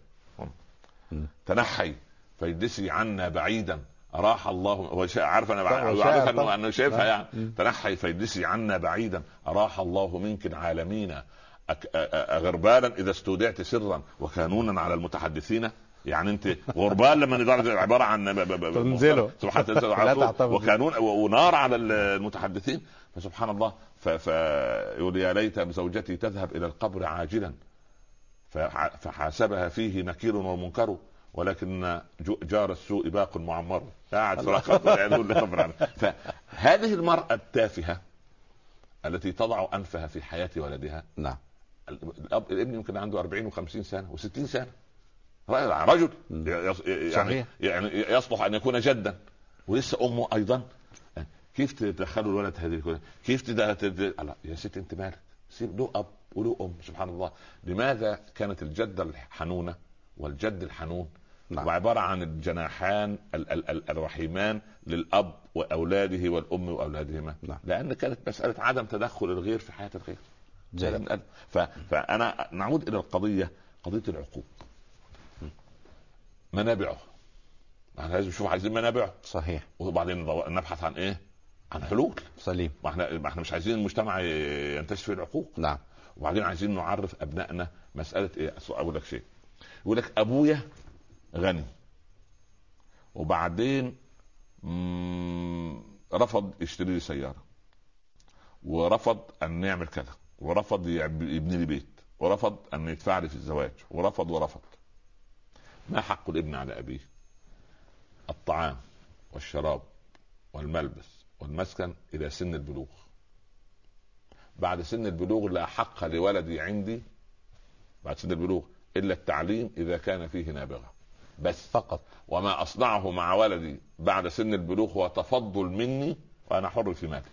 م.
تنحي فيجلسي عنا بعيدا. راح الله هو عارف
أنا
عارف أنه شايفها
آه.
يعني. تنحي فيجلسي عنا بعيدا. أراح الله منك العالمين. أغربالا إذا استودعت سرا وكانونا على المتحدثين. يعني أنت غربال لما عبارة عن
تنزله. [laughs]
سبحان [laughs]
تعتبر.
وكانون ونار على المتحدثين. فسبحان الله. فيقول يا ليت زوجتي تذهب إلى القبر عاجلا. فح- فحاسبها فيه نكير ومنكر. ولكن جار السوء باق معمر. قاعد في العالمين. فهذه المرأة التافهة التي تضع أنفها في حياة ولدها.
نعم.
الاب الابن يمكن عنده 40 و50 سنة و60 سنة رجل يعني
صحيح.
يعني يصلح أن يكون جدا ولسه أمه أيضا كيف تدخلوا الولد هذه الكليه؟ كيف تد... تد... الله يا ست أنت مالك؟ سيب له أب وله أم سبحان الله لماذا كانت الجده الحنونة والجد الحنون
نعم.
وعبارة عن الجناحان ال- ال- ال- الرحيمان للأب وأولاده والأم وأولادهما
نعم.
لأن كانت مسألة عدم تدخل الغير في حياة الغير فأنا نعود إلى القضية قضية العقوق. منابعه إحنا لازم نشوف عايزين منابعه
صحيح.
وبعدين نبحث عن إيه؟ عن حلول.
سليم.
ما إحنا ما إحنا مش عايزين المجتمع ينتشر فيه العقوق.
نعم.
وبعدين عايزين نعرف أبنائنا مسألة إيه؟ أقول لك شيء. يقول لك أبويا غني. وبعدين رفض يشتري لي سيارة. ورفض أن نعمل كذا. ورفض يبني لي بيت ورفض أن يدفع لي في الزواج ورفض ورفض. ما حق الابن على أبيه؟ الطعام والشراب والملبس والمسكن إلى سن البلوغ. بعد سن البلوغ لا حق لولدي عندي بعد سن البلوغ إلا التعليم إذا كان فيه نابغة. بس
فقط.
وما أصنعه مع ولدي بعد سن البلوغ هو تفضل مني وأنا حر في مالي.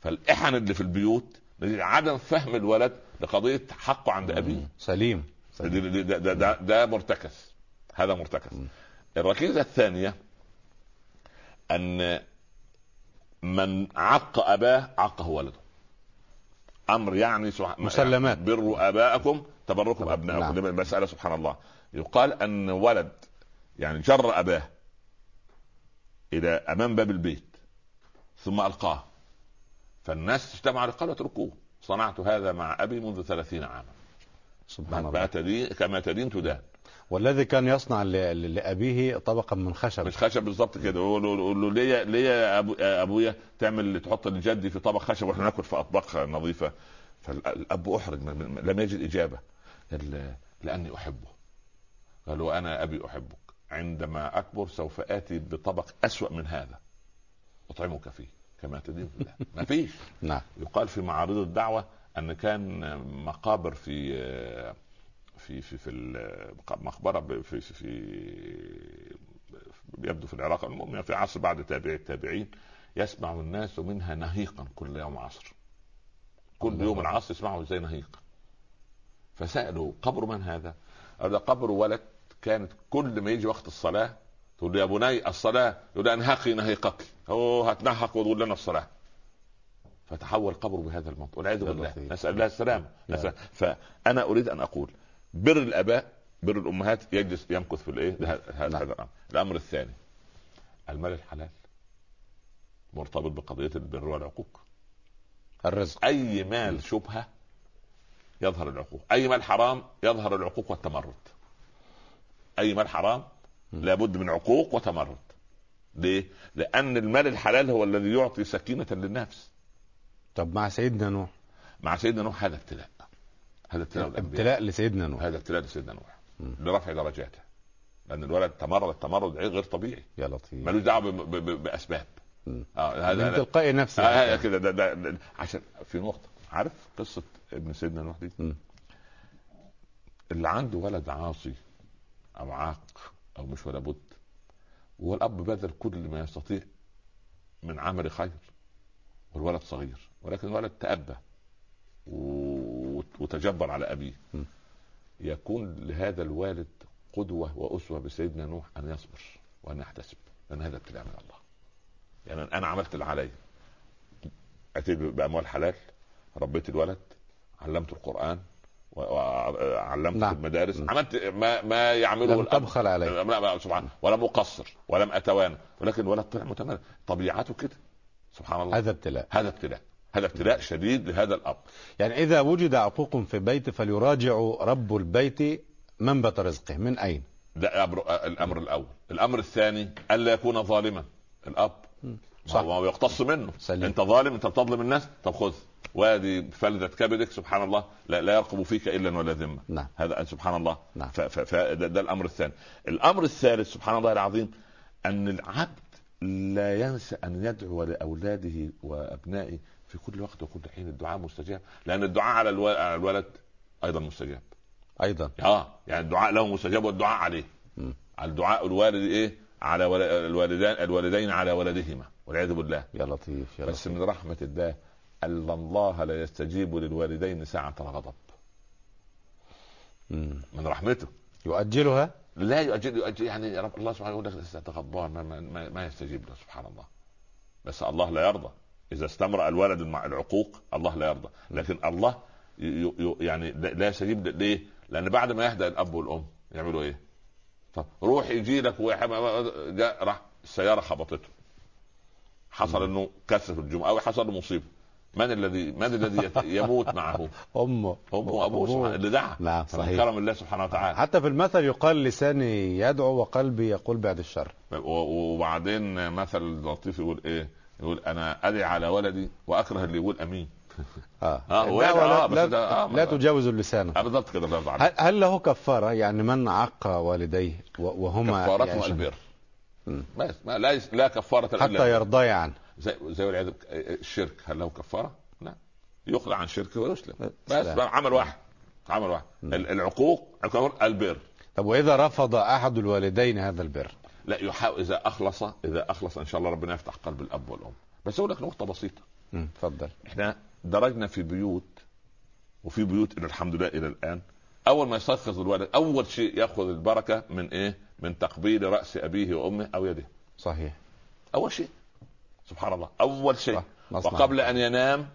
فالإحن اللي في البيوت نتيجة عدم فهم الولد لقضية حقه عند أبيه.
سليم.
ده, ده, ده, ده, ده مرتكز. هذا مرتكز.
مم.
الركيزة الثانية أن من عق أباه عقه ولده. أمر يعني سبحان-
مسلمات.
بروا أباءكم تبركم
نعم.
ابنائكم دي مسألة سبحان الله. يقال أن ولد يعني جر أباه إلى أمام باب البيت ثم ألقاه. فالناس اجتمعوا قالوا اتركوه. صنعت هذا مع أبي منذ ثلاثين عاما.
سبحان الله.
تدين كما تدين تدان.
والذي كان يصنع ل- ل- لأبيه طبقا من خشب.
مش خشب بالظبط كده. يقول له ليه ليه يا أبو أبويا تعمل تحط لجدي في طبق خشب وإحنا ناكل في أطباق نظيفة. فالأب أحرج لم يجد إجابة. لأني أحبه. قال وأنا أبي أحبك. عندما أكبر سوف آتي بطبق أسوأ من هذا. أطعمك فيه. كما تدين الله [laughs] ما فيش
نعم.
يقال في معارض الدعوة أن كان مقابر في في في في المقبره ب- في في, في يبدو في العراق المهم في عصر بعد تابع التابعين يسمع الناس منها نهيقا كل يوم عصر. كل يوم. العصر يسمعوا زي نهيق؟ فسألوا قبر من هذا؟ هذا قبر ولد كانت كل ما يجي وقت الصلاة تقول له يا بني الصلاة يقول انهقي نهيقك هو هتنهق وتقول لنا الصلاة. فتحول قبره بهذا المنطق والعياذ
يا
بالله. نسأل الله
السلامة.
نسأل- فأنا أريد أن أقول بر الأباء بر الأمهات يجلس يمكث في الإيه؟ هذا
نعم.
هذا الأمر. الأمر الثاني المال الحلال. مرتبط بقضية البر والعقوق.
الرزق.
أي مال شبهة يظهر العقوق. أي مال حرام يظهر العقوق والتمرد. أي مال حرام. لابد من عقوق وتمرد. ليه؟ لأن المال الحلال هو الذي يعطي سكينة للنفس.
طب مع سيدنا نوح؟
مع سيدنا نوح هذا ابتلاء. هذا ابتلاء.
ابتلاء لسيدنا نوح.
هذا ابتلاء لسيدنا نوح. لرفع درجاته. لأن الولد تمرد تمرد غير طبيعي.
يا لطيف.
ملوش دعوة ب- ب- ب- بأسباب.
مم.
آه
من
هذا
تلقاء نفسه.
آه كده ده, ده, ده عشان في نقطة. عارف قصة ابن سيدنا نوح دي؟
مم.
اللي عنده ولد عاصي أو عاق أو مش ولا بد. والأب بذل كل ما يستطيع من عمل خير والولد صغير ولكن الولد تأبى وتجبر على أبيه.
م.
يكون لهذا الوالد قدوة وأسوة بسيدنا نوح أن يصبر وأن يحتسب. لأن هذا ابتلاء من الله. يعني أنا عملت اللي علي أتيت بأموال حلال ربيت الولد علمته القرآن وعلمته
نعم.
في المدارس.
م.
عملت ما ما يعمله
لم تبخل عليه.
لا لا سبحان ولم أقصر ولم أتوانى. ولكن الولد طلع متمرد. طبيعته كده. سبحان الله.
هذا ابتلاء.
هذا ابتلاء. هذا ابتلاء شديد لهذا الأب.
يعني إذا وجد عقوق في بيت فليراجع رب البيت منبت رزقه. من أين؟
ده الأمر الأول. الأمر الثاني ألا يكون ظالما. الأب
صح.
هو يقتص منه.
سليم.
انت ظالم انت بتظلم الناس. طب خذ. وادي فلذة كبدك سبحان الله. لا, لا يرقب فيك إلا ولا ذمة.
نعم.
هذا سبحان الله.
نعم.
فده ده الأمر الثاني. الأمر الثالث سبحان الله العظيم أن العبد لا ينسى أن يدعو لأولاده وأبنائه في كل وقت وكل حين. الدعاء مستجاب. لأن الدعاء على الو- على الولد أيضا مستجاب.
أيضا.
آه. يعني الدعاء له مستجاب والدعاء عليه. على الدعاء الوالد إيه؟ على الوالدان الوالدين على ولدهما. والعياذ بالله.
يا لطيف يا
بس
لطيف.
من رحمة الله أن الله لا يستجيب للوالدين ساعة الغضب.
مم.
من رحمته.
يؤجلها؟
لا يؤجل, يؤجل يعني رب الله سبحانه يقول لك غضبان ما, ما, ما, ما يستجيب له سبحان الله. بس الله لا يرضى. إذا استمر الولد مع العقوق الله لا يرضى. لكن الله ي ي يعني لا يستجيب ليه؟ لأن بعد ما يهدأ الأب والأم يعملوا إيه؟ طب روح يجي لك جاء راح السيارة خبطته. حصل إنه كسر في الجمعة أو حصل له مصيبة. من الذي من الذي يموت معه؟ [laughs]
أمه.
أمه وابوه سبحانه- اللي دعا.
نعم صحيح.
كرم الله سبحانه وتعالى.
حتى في المثل يقال لساني يدعو وقلبي يقول بعد الشر.
وبعدين مثل لطيف يقول إيه؟ يقول أنا ادعي على ولدي وأكره اللي يقول
أمين. [laughs]
آه, آه،
لا,
يدعو،
ولا
آه،
لا,
ده- آه،
لا تجاوز اللسان.
آه، بالضبط كده
هل, هل له كفارة؟ يعني من عق والديه وهما
كفارته
يعيشون-
البر. بس ما لا يس- لا كفارة
حتى. يرضي عنه
زي زي والعياذ الشرك هل له كفارة؟ لا. يقلع عن شركه ويسلم بس عمل واحد عمل واحد. ال- العقوق الكفر- البر.
طب وإذا رفض أحد الوالدين هذا البر؟
لا يحاول إذا أخلص إذا أخلص إن شاء الله ربنا يفتح قلب الأب والأم. بس أقول لك نقطة بسيطة.
مم، تفضل.
إحنا درجنا في بيوت وفي بيوت الحمد لله إلى الآن أول ما يستيقظ الولد أول شيء يأخذ البركة من إيه؟ من تقبيل رأس أبيه وأمه أو يده.
صحيح.
أول شيء. سبحان الله. أول شيء. وقبل أن ينام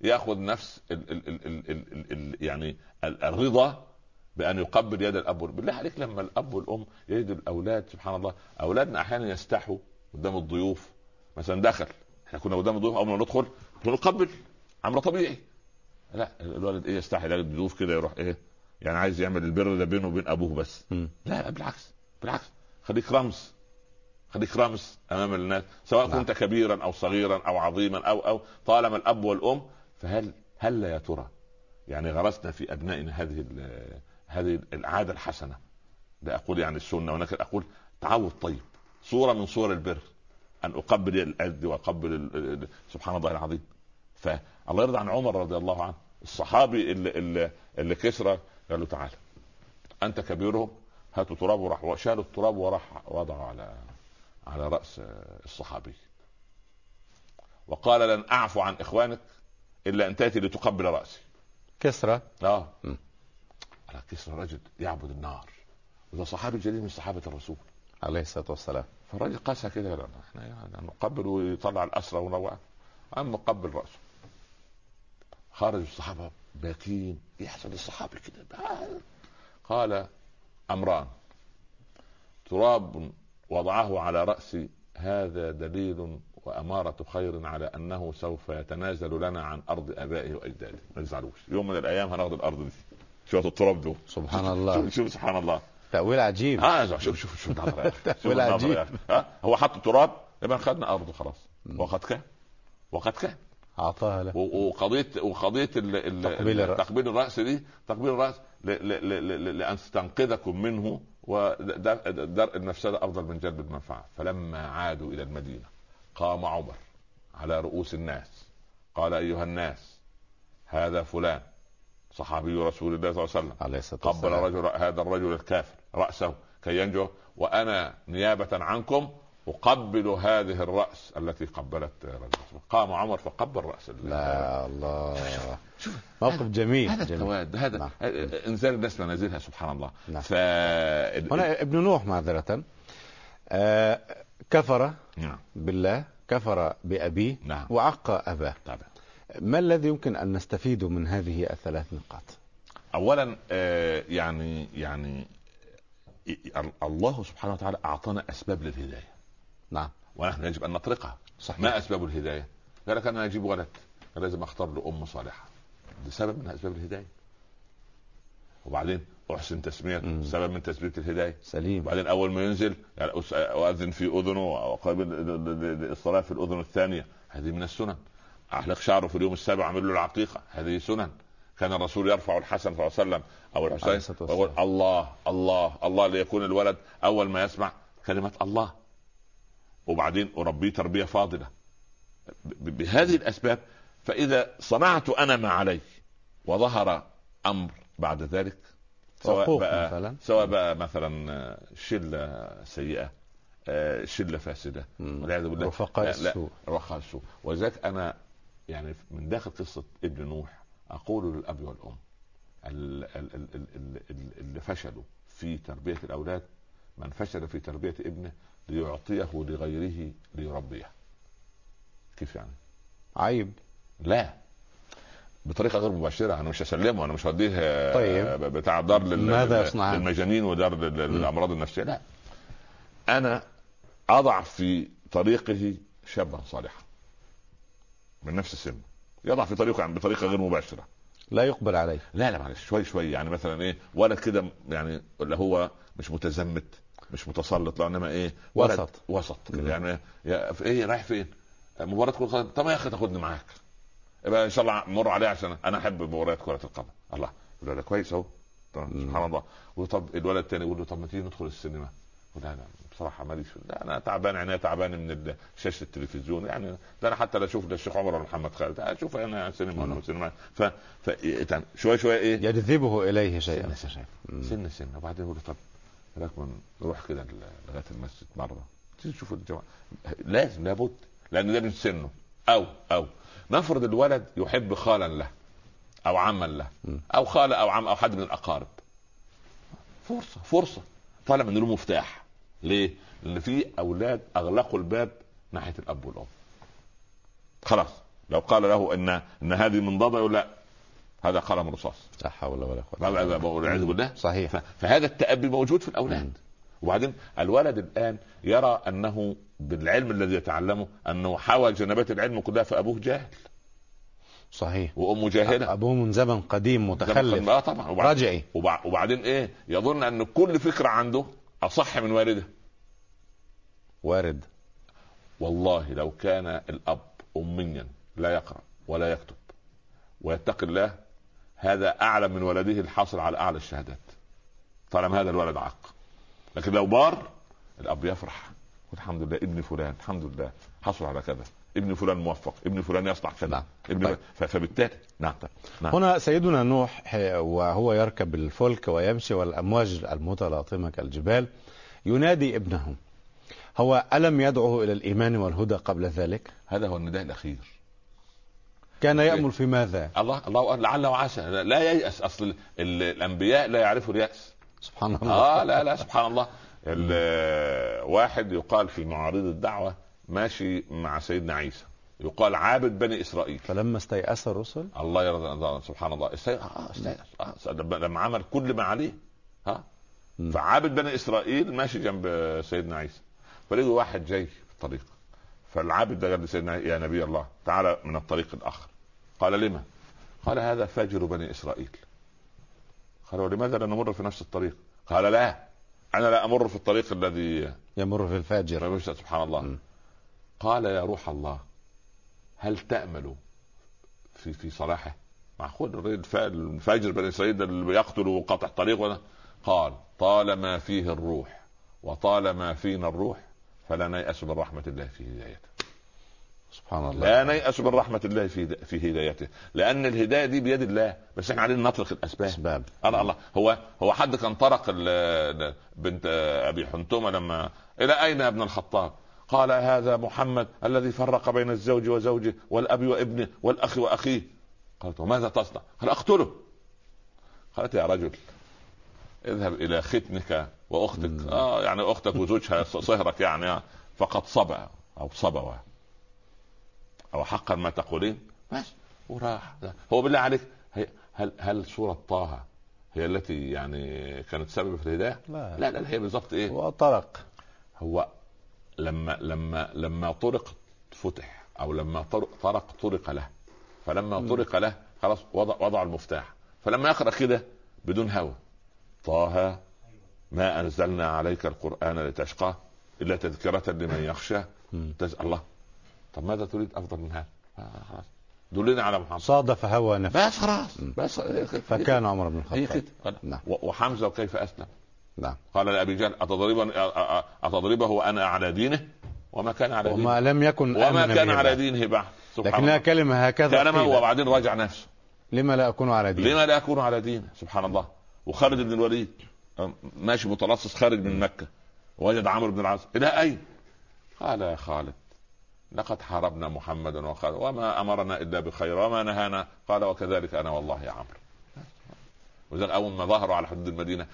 يأخذ نفس ال ال ال ال ال ال ال يعني ال الرضا بأن يقبل يد الأب والأم. بالله عليك لما الأب والأم يجدوا الأولاد سبحان الله أولادنا أحيانا يستحوا قدام الضيوف. مثلا دخل. إحنا كنا قدام الضيوف أول ما ندخل نقبل. أمر طبيعي. لا الولد إيه يستحي يلاقي الضيوف كده يروح إيه؟ يعني عايز يعمل البر ده بينه وبين أبوه بس. لا بالعكس بالعكس. خليك رمز خليك رمز أمام الناس سواء
نعم.
كنت كبيرا أو صغيرا أو عظيما أو أو طالما الأب والأم فهل هل يا ترى؟ يعني غرسنا في أبنائنا هذه هذه العادة الحسنة. لا أقول يعني السنة ولكن أقول تعود طيب. صورة من صور البر أن أقبل الأد وأقبل سبحان الله العظيم. فالله يرضى عن عمر رضي الله عنه. الصحابي اللي اللي, اللي كسرى قال له تعالى. أنت كبيرهم هاتوا تراب وراح شالوا التراب وراح وضعوا على على رأس الصحابي. وقال لن أعفو عن إخوانك إلا أن تأتي لتقبل رأسي.
كسرى؟
آه.
م.
على كسرى رجل يعبد النار. وده صحابي جليل من صحابة الرسول.
عليه الصلاة والسلام.
فالراجل قاسها كده قال إحنا يعني نقبل ويطلع الأسرى ونروح قام مقبل رأسه. خرج الصحابة باكين يحصل الصحابه كده. قال امران تراب وضعه على راسي هذا دليل وأمارة خير على أنه سوف يتنازل لنا عن أرض آبائه وأجداده. ما تزعلوش. يوم من الأيام هناخد الأرض دي. شوية التراب دول
سبحان الله.
شوف, شوف سبحان الله.
تأويل عجيب.
آه شوف شوف شوف النظرة. شوف
تأويل
النظرة
عجيب.
يا أخي. [laughs] ها هو حط تراب يبقى خدنا أرضه خلاص. وقد كان. وقد كان.
أعطاها له.
وقضيه وقضية ال-
تقبيل الرأس.
تقبيل الرأس دي تقبيل الرأس ل- ل- ل- ل- لأن تنقذكم منه ودرء المفسده أفضل من جلب المنفعة. فلما عادوا إلى المدينة قام عمر على رؤوس الناس قال أيها الناس هذا فلان صحابي رسول الله صلى الله عليه وسلم.
عليه الصلاة
قبل
والسلام.
رجل هذا الرجل الكافر رأسه كي ينجو وأنا نيابة عنكم أقبل هذه الرأس التي قبلت رجل. قام عمر فقبل رأس
لا الله. موقف جميل
هذا
جميل.
التواد هذا
نعم.
إنزال الناس منازلها سبحان الله.
نعم.
ف
هنا ابن نوح معذرة. آه كفر
نعم.
بالله كفر بأبيه
نعم.
وعق أباه.
طبعا.
ما الذي يمكن أن نستفيد من هذه الثلاث نقاط؟
اولا آه، يعني يعني ال- الله سبحانه وتعالى أعطانا أسباب للهداية.
نعم.
ونحن يجب أن نطرقها.
صحيح.
ما أسباب الهداية؟ قال لك أنا أجيب ولد. لازم أختار له أم صالحة. ده سبب من أسباب الهداية. وبعدين أحسن تسمية.
مم.
سبب من تثبيت الهداية.
سليم.
وبعدين أول ما ينزل يعني أؤذن في أذنه وقابل الصلاه في الأذن الثانية. هذه من السنن. أحلق شعره في اليوم السابع أعمل له العقيقة. هذه سنن. كان الرسول يرفع الحسن صلى الله عليه وسلم
أو
الحسين ويقول. الله الله الله ليكون الولد أول ما يسمع كلمة الله. وبعدين اربيه تربية فاضلة بهذه الأسباب فإذا صنعت أنا ما علي وظهر أمر بعد ذلك سواء بقى
مثلا.
سواء بقى مثلا آه، شلة سيئة آه، شلة
فاسدة.
والعياذ بالله
رفقاء السوء.
رفقاء السوء ولذلك أنا يعني من داخل قصة ابن نوح أقول للأب والأم ال- ال- ال- ال- ال- ال- اللي فشلوا في تربية الأولاد من فشل في تربية ابنه ليعطيه لغيره ليربيه. كيف يعني؟
عيب.
لا. بطريقة غير مباشرة. أنا مش هسلمه. أنا مش هوديه آه،
طيب.
بتاع دار لل-
ماذا يصنعان؟
للمجانين ودار لل- للأمراض النفسية. لا. أنا أضع في طريقه شابا صالحا. من نفس السن. يضع في طريقه يعني بطريقة غير مباشرة.
لا يقبل عليه.
لا لا معلش. شوي شوي. يعني مثلا إيه؟ ولد كده يعني اللي هو مش متزمت. مش متسلط لا انما إيه ولد
وسط.
وسط كده. يعني يا في إيه رايح فين؟ مباراة كرة قدم طب يا أخي تاخدني معاك يبقى إن شاء الله مر عليه عشان أنا أحب مباريات كرة القدم الله يقول له ده كويس
أهو.
سبحان الله يقول طب الولد الثاني يقول له طب ما تيجي ندخل السينما لا لا بصراحة ماليش لا أنا تعبان عينيا تعبان من شاشة التلفزيون يعني ده أنا حتى لا أشوف لا الشيخ عمر ولا محمد خالد أشوف أنا سينما ولا. سينما ف, ف... يعني شوي شوي إيه
يجذبه إليه شيئا. مم.
سنة سنة وبعدين يقول له طب هناك من نروح كده لغاية المسجد مرة. تشوف الجماعة. لازم لابد لأن ده من سنه. أو أو. نفرض الولد يحب خالا له أو عما له. أو خاله أو عم أو حد من الأقارب. فرصة فرصة. طالما انه له مفتاح. ليه؟ لأن في أولاد أغلقوا الباب ناحية الأب والأم. خلاص. لو قال له إن إن هذه من ضبع يقول لا. هذا قلم رصاص.
لا حول ولا قوة.
والعياذ بالله.
صحيح.
فهذا التأبي موجود في
مم.
الأولاد وبعدين الولد الآن يرى أنه بالعلم الذي يتعلمه أنه حوى جنبات العلم كلها فأبوه جاهل.
صحيح.
وأمه جاهلة.
أبوه من زمن قديم متخلف.
آه طبعا. وبعد-
رجعي
وبع- وبعدين إيه؟ يظن أن كل فكرة عنده أصح من والده.
وارد.
والله لو كان الأب اميا لا يقرأ ولا يكتب ويتقي الله هذا اعلى من ولده الحاصل على أعلى الشهادات. طالما هذا الولد عاق. لكن لو بار الأب يفرح. الحمد لله ابن فلان الحمد لله. حصل على كذا. ابن فلان موفق ابن فلان يصنع كذا.
نعم.
ابن
طيب.
فبالتالي نعم. نعم.
هنا سيدنا نوح وهو يركب الفلك ويمشي والأمواج المتلاطمة كالجبال ينادي ابنه. هو ألم يدعه إلى الإيمان والهدى قبل ذلك؟
هذا هو النداء الأخير.
كان يأمل في ماذا؟
الله الله لعل وعسى لا ييأس أصل ال- الأنبياء لا يعرفوا اليأس.
سبحان الله.
آه لا لا سبحان الله. ال- واحد يقال في معارض الدعوة ماشي مع سيدنا عيسى. يقال عابد بني إسرائيل.
فلما استيأس الرسل؟
الله يرضى سبحان الله. استيأس آه استيأس آه لما لما عمل كل ما عليه. ها. فعابد بني إسرائيل ماشي جنب سيدنا عيسى. فلقي واحد جاي في الطريق. فالعابد ده قال لسيدنا يا نبي الله تعالى من الطريق الآخر. قال لما؟ قال هذا فاجر بني إسرائيل قال ولماذا لا نمر في نفس الطريق؟ قال لا أنا لا أمر في الطريق الذي
يمر في الفاجر
سبحان الله
مم.
قال يا روح الله هل تأمل في في صلاحه؟ معقول الفاجر بني إسرائيل اللي بيقتل وقاطع طريق ولا قال طالما فيه الروح وطالما فينا الروح فلا نيأس من رحمة الله في هدايته
سبحان الله.
لا نيأس من رحمة الله في في هدايته. لأن الهداية دي بيد الله. بس إحنا علينا نطرق الأسباب.
أسباب.
الله الله. هو هو حد كان طرق بنت أبي حنتمه لما إلى أين يا ابن الخطاب؟ قال هذا محمد الذي فرق بين الزوج وزوجه والأب وابنه والأخ وأخيه. قالت وماذا تصنع؟ قال أقتله. قالت يا رجل اذهب إلى ختنك وأختك.
مم.
آه يعني أختك وزوجها صهرك يعني فقد صبأ أو صبوا. أو حقا ما تقولين؟ بس وراح. هو بالله عليك هل هل سوره طه هي التي يعني كانت سبب في الهداية؟
لا.
لا لا هي بالضبط إيه؟
وطرق
هو لما لما لما طرق فتح أو لما طرق طرق طرق له. فلما
مم.
طرق له خلاص وضع وضع المفتاح. فلما يقرأ كده بدون هوى طه ما أنزلنا عليك القرآن لتشقى إلا تذكرة لمن يخشى. الله. طب ماذا تريد أفضل من هذا؟ آه خلاص. دلني على محمد.
صادف هوى نفسه.
بس خلاص. بس
فكان عمر بن الخطاب. نعم.
وحمزة وكيف أسلم؟
نعم.
قال لأبي جهل اتضربني أ- أ- أتضربه وأنا على دينه؟ وما كان على دينه.
وما لم يكن
وما كان على. دينه بعد. سبحان
لكنها
الله.
كلمة هكذا.
هو وبعدين راجع نفسه.
لما لا أكون على دين
لما لا أكون على دينه؟ سبحان الله. وخالد بن الوليد ماشي متلصص خارج من مكة. وجد عمرو بن العاص. إلى أين؟ قال يا خالد لقد حاربنا محمدا وخالد وما أمرنا إلا بخير وما نهانا. قال وكذلك أنا والله يا عمرو. وذلك أول ما ظهروا على حدود المدينة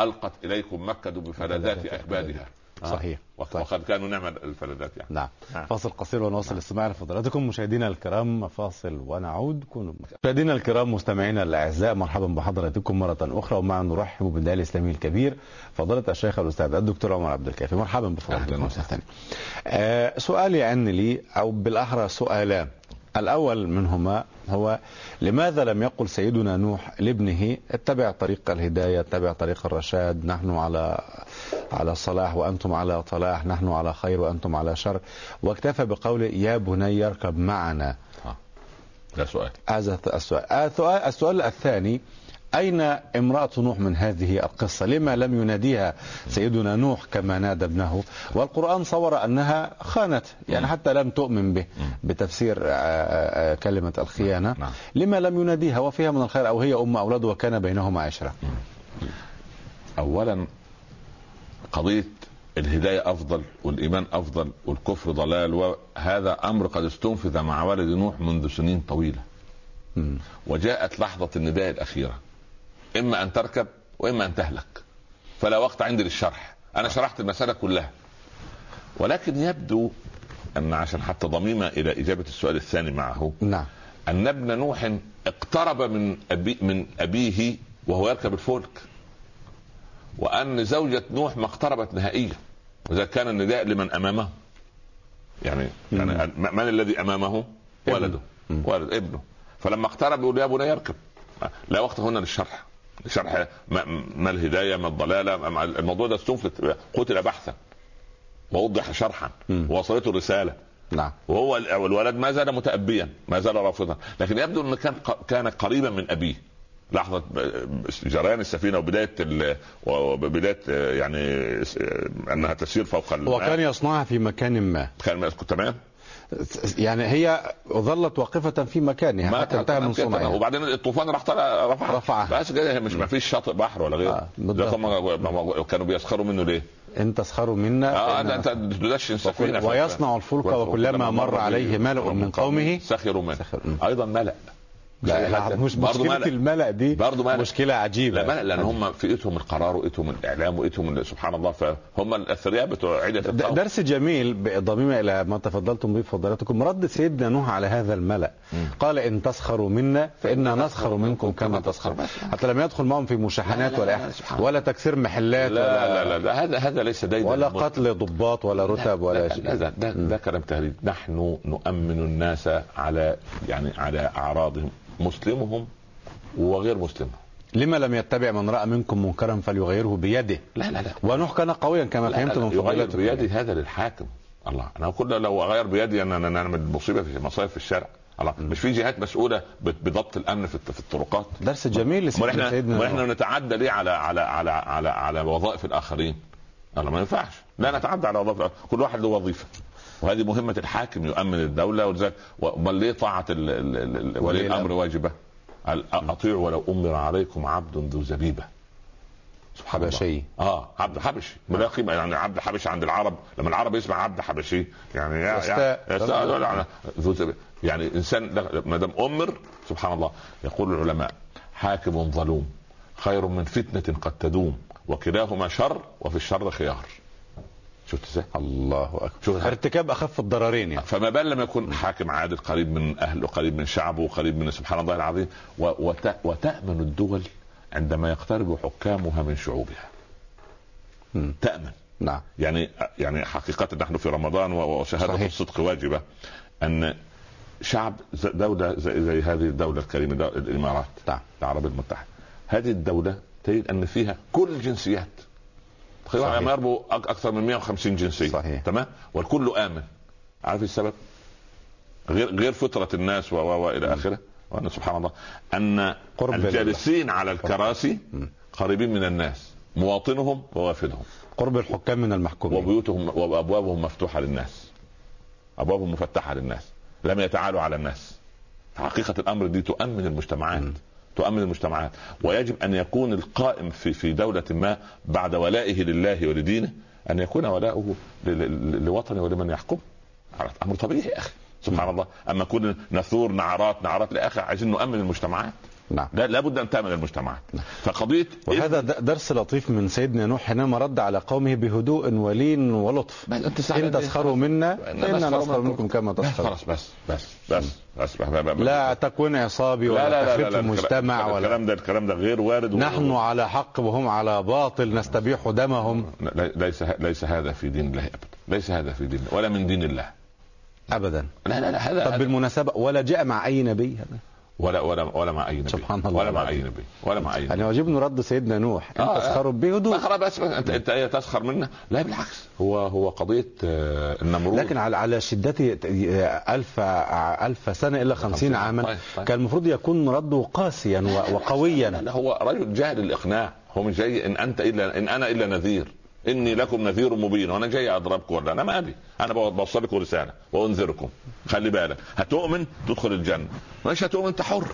ألقت إليكم مكة بفلذات أكبادها.
صحيح.
وق- وقد كانوا نعم الفلذات يعني
نعم
نعم.
فاصل قصير ونواصل الاستماع لفضلاتكم مشاهدينا الكرام فاصل ونعود كونوا. مشاهدينا الكرام مستمعينا الأعزاء مرحبا بحضراتكم مرة أخرى ومع نرحب بالداعي الإسلامي الكبير فضيلة الشيخ الأستاذ الدكتور عمر عبد الكافي مرحبا بفضلاتكم. ثانية. آه سؤالي عن لي أو بالأحرى سؤالان الأول منهما هو لماذا لم يقل سيدنا نوح لابنه اتبع طريق الهداية اتبع طريق الرشاد نحن على على صلاح وأنتم على صلاح نحن على خير وأنتم على شر. واكتفى بقوله يا بني اركب معنا.
ده سؤال.
هذا السؤال السؤال الثاني أين امرأة نوح من هذه القصة؟ لما لم يناديها سيدنا نوح كما نادى ابنه؟ والقرآن صور أنها خانت يعني حتى لم تؤمن به بتفسير آه، آه، كلمة الخيانة.
نعم.
لما لم يناديها وفيها من الخير أو هي أم أولاد وكان بينهما عشرة.
اولا قضية الهداية أفضل والإيمان أفضل والكفر ضلال وهذا أمر قد استنفذ مع والد نوح منذ سنين طويلة.
مم.
وجاءت لحظة النداء الأخيرة. إما أن تركب وإما أن تهلك. فلا وقت عندي للشرح. أنا شرحت المسألة كلها. ولكن يبدو أن عشان حتى ضميمة إلى إجابة السؤال الثاني معه
نعم.
أن ابن نوح اقترب من أبي من أبيه وهو يركب الفلك وأن زوجة نوح ما اقتربت نهائيا. واذا كان النداء لمن أمامه. يعني يعني من الذي أمامه؟ ولده
مم.
ولد ابنه. فلما اقترب يقول يا بني اركب لا وقت هنا للشرح. شرح ما, الهداية ما الضلالة ما الموضوع ده استنفذ قتل بحثا. ووضح شرحا. ووصلته الرساله
نعم.
وهو الولد ما زال متأبيا ما زال رافضا. لكن يبدو إنه كان كان قريبا من أبيه. لحظة جريان السفينة وبداية. وبداية يعني إنها تسير فوق الماء
وكان يصنعها في مكان ما.
كان تمام؟
يعني هي ظلت واقفة في مكانها حتى انتهى من. صنعها.
وبعدين الطوفان راح طلع رفعها.
رفعها.
بس كده مش ما فيش شاطئ بحر ولا غيره.
آه،
كانوا بيسخروا منه ليه؟
إن تسخروا منا آه
ده أنت تدشن سفينة.
ويصنع الفلك وكلما مر عليه ملأ من قومه
سخروا منه.
سخروا منه.
أيضا ملأ.
لا لا مش
ملأ.
الملأ دي
برضه ملأ.
مشكلة عجيبة.
لا ملأ لأن هم في إيدهم القرار وإيدهم الإعلام وإيدهم سبحان الله فهم الأثرياء بتوع عده
درس جميل ضميمة إلى ما تفضلتم به فضلاتكم رد سيدنا نوح على هذا الملأ. قال إن تسخروا منا فإنا نسخر منكم كما تسخرون حتى لم يدخل معهم في مشاحنات
لا، لا،
ولا
سبحان
ولا تكسير محلات
لا
ولا
لا لا, لا هذا هذا ليس ديدا
ولا. قتل ضباط ولا رتب
لا,
ولا
لا,
شيء
ده, ده, ده كلام تهريج نحن نؤمن الناس على يعني على أعراضهم. مسلمهم وغير مسلمهم
لما لم يتبع من رأى منكم منكرا فليغيره بيده.
لا لا لا.
ونوح كان قويا كما فهمت من
يغير بيدي هذا للحاكم. الله أنا كل لو أغير بيدي أنا أنا نعمل مصيبة في مصايب في الشارع. الله مش في جهات مسؤولة بضبط الأمن في الطرقات.
درس جميل لسيدنا سيدنا
ما
إحنا.
نتعدى ليه على على على على على وظائف الآخرين؟ الله ما ينفعش. لا نتعدى على وظائف. كل واحد له وظيفة. وهذه مهمة الحاكم يؤمن الدولة ولذلك امال ليه طاعة ولي
الأمر؟
الأمر. واجبة؟ أطيعوا ولو أمر عليكم عبد ذو زبيبة. سبحان الله.
حبشي.
آه عبد حبشي. بلا قيمة يعني عبد حبشي عند العرب لما العرب يسمع عبد حبشي يعني يا
يستاء.
يستاء. يعني. يعني إنسان لا- ما دام أمر سبحان الله. يقول العلماء حاكم ظلوم خير من فتنة قد تدوم وكلاهما شر وفي الشر خيار. شفت إزاي؟
الله أكبر.
شوف
ارتكاب أخف الضررين يعني.
فما بال لما يكون حاكم عادل قريب من أهله قريب من شعبه قريب من سبحان الله العظيم وتأمن الدول عندما يقترب حكامها من شعوبها.
مم.
تأمن.
نعم.
يعني يعني حقيقة نحن في رمضان و- وشهادة
صحيح.
الصدق واجبة أن شعب دولة زي, زي هذه الدولة الكريمة دولة الإمارات
نعم.
العربية المتحدة. هذه الدولة تجد أن فيها كل الجنسيات. ما يربو أكثر من 150 جنسية
صحيح.
تمام؟ والكل آمن. عارف السبب؟ غير غير فطرة الناس و و- والى آخره. وأن سبحان الله أن
قرب
الجالسين على الكراسي قريبين من الناس. مواطنهم ووافدهم
قرب الحكام من المحكومين.
وبيوتهم وأبوابهم مفتوحة للناس. أبوابهم مفتحة للناس. لم يتعالوا على الناس. حقيقة الأمر دي تؤمن المجتمعات.
م.
تؤمن المجتمعات ويجب أن يكون القائم في في دولة ما بعد ولائه لله ولدينه أن يكون ولاؤه لوطنه ولمن يحكم. أمر طبيعي يا أخي سبحان الله. أما كنا نثور نعرات نعرات لا أخي عايزين نؤمن المجتمعات.
نعم.
لا لابد أن تامن المجتمعات. فقضية
وهذا درس لطيف من سيدنا نوح حينما رد على قومه بهدوء ولين ولطف.
أنت
إن تسخروا منا فإنا نسخر منكم. كما
بس
تسخرون
خلاص بس بس بس بس, بس, بس
لا تكون عصابي
لا
ولا
لا لا,
تخريب
لا,
في
لا
المجتمع ولا
الكلام ده الكلام ده غير وارد
نحن على حق وهم على باطل نستبيح دمهم.
لا- ليس ليس هذا في دين الله ابدا. ليس هذا في دين الله ولا من دين الله.
ابدا.
لا لا لا هذا
طب بالمناسبة ولا جاء مع أي نبي هذا؟
ولا ولا ولا مع أي نبي.
سبحان الله
ولا مع. أي نبي. ولا مع أي نبي.
يعني واجبني رد سيدنا نوح. ان
آه،
تسخروا بهدوء
ما خلاص بس انت انت تسخر منا. لا بالعكس. هو هو قضية آه، النمرود.
لكن على على شدته ألف ألف سنة إلى خمسين عاما.
طيب، طيب.
كان المفروض يكون رده قاسيا وقويا.
لا هو رجل جاهل الاقناع هو مش جاي إن أنت الا إن أنا إلا نذير. إني لكم نذير مبين. وأنا جاي أضربكم ولا أنا مالي أنا بوصل لكم رسالة. وأنذركم. خلي بالك. هتؤمن؟ تدخل الجنة. مش هتؤمن؟ أنت حر.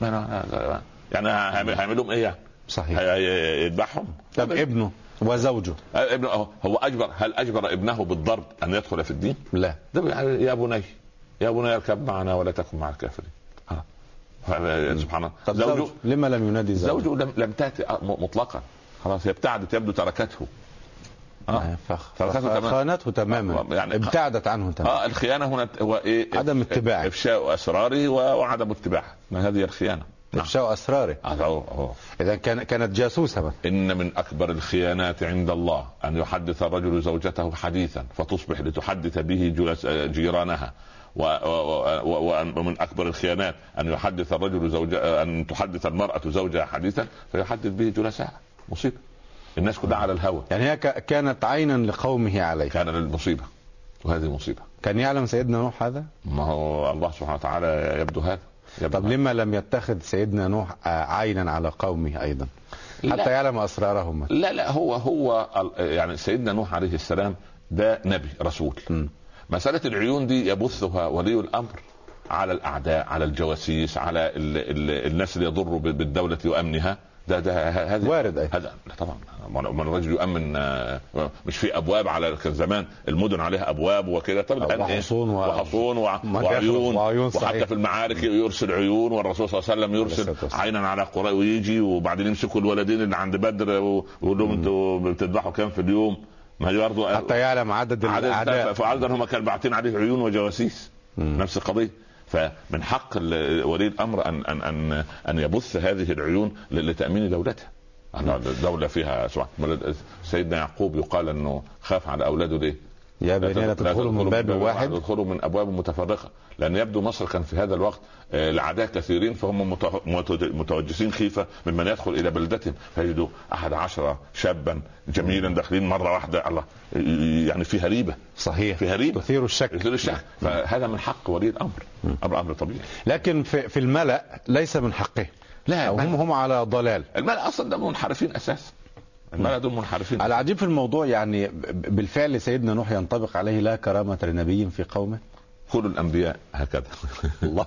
ما أنا- يعني هعمل لهم إيه يعني؟
صحيح.
يذبحهم؟
طب ابنه وزوجه؟
ابنه هو- اجبر هل أجبر ابنه بالضرب أن يدخل في الدين؟
لا.
ده يعني يا بني يا بني اركب معنا ولا تكن مع الكافرين. سبحان الله.
طب
زوجه
زوجه لما لم ينادي زوجه
زوجه لم, لم تأتي مطلقا. خلاص هي ابتعدت يبدو تركته. تركته تماما.
خانته تماما.
آه، يعني-
ابتعدت عنه تماما.
آه الخيانة هنا هو إيه؟
عدم اتباعه.
إفشاء اسراره وعدم اتباعه. ما هذه الخيانة؟ نعم.
إفشاء اسراره
آه،.
اذا كان كانت جاسوسة بقى.
إن من أكبر الخيانات عند الله أن يحدث الرجل زوجته حديثا فتصبح لتحدث به جيرانها. ومن أكبر الخيانات أن يحدث الرجل زوج أن تحدث المرأة زوجها حديثا فيحدث به جلساء. مصيبة. الناس كلها على الهوى
يعني هي ك- كانت عينا لقومه عليه.
كان للمصيبة وهذه مصيبة.
كان يعلم سيدنا نوح هذا؟
ما هو الله سبحانه وتعالى يبدو هذا. يبدو
طب
هذا.
لما لم يتخذ سيدنا نوح آه، عينا على قومه أيضا؟
لا.
حتى يعلم أسرارهم.
لا لا هو هو ال- يعني سيدنا نوح عليه السلام ده نبي رسول.
م.
مسألة العيون دي يبثها ولي الأمر على الأعداء على الجواسيس على ال ال الناس اللي يضروا ب- بالدولة وأمنها. ده ده هذا
وارد أي.
هذا لا طبعا ما الرجل يؤمن آه، مش في أبواب على كان زمان المدن عليها أبواب وكده طب الآن إيه؟
وحصون و-
وحصون
مجاهر
وعيون
وعيون.
وحتى في المعارك يرسل عيون والرسول صلى الله عليه وسلم يرسل. عينا على قرى ويجي وبعدين يمسكوا الولدين اللي عند بدر ويقول لهم أنتوا بتذبحوا كام في اليوم ما هي برضه
حتى يعلم عدد الأعداء
فعاده هم كانوا باعتين عليه عيون وجواسيس
مم.
نفس القضية فمن حق ولي الأمر ان ان ان أن يبث هذه العيون لتأمين دولته دولة فيها سبحان سيدنا يعقوب يقال أنه خاف على أولاده ليه؟
يا بني لا تدخلوا من باب واحد.
تدخلوا من أبواب متفرقة لأن يبدو مصر كان في هذا الوقت آه، الاعداء كثيرين فهم مت- مت- متوجسين خيفة ممن يدخل إلى بلدتهم. فيجدوا أحد عشر شابا جميلا داخلين مرة واحدة الله يعني فيها ريبه
صحيح.
فيها ريبه
تثير الشك.
يثير الشك. فهذا من حق ولي الأمر. أمر أمر طبيعي.
لكن في, في الملأ ليس من حقه.
لا
هم هم على ضلال.
المال أصلا ده منحرفين أساسا. المال دول منحرفين.
العجيب في الموضوع يعني بالفعل سيدنا نوح ينطبق عليه لا كرامة لنبي في قومه.
كل الأنبياء هكذا.
الله.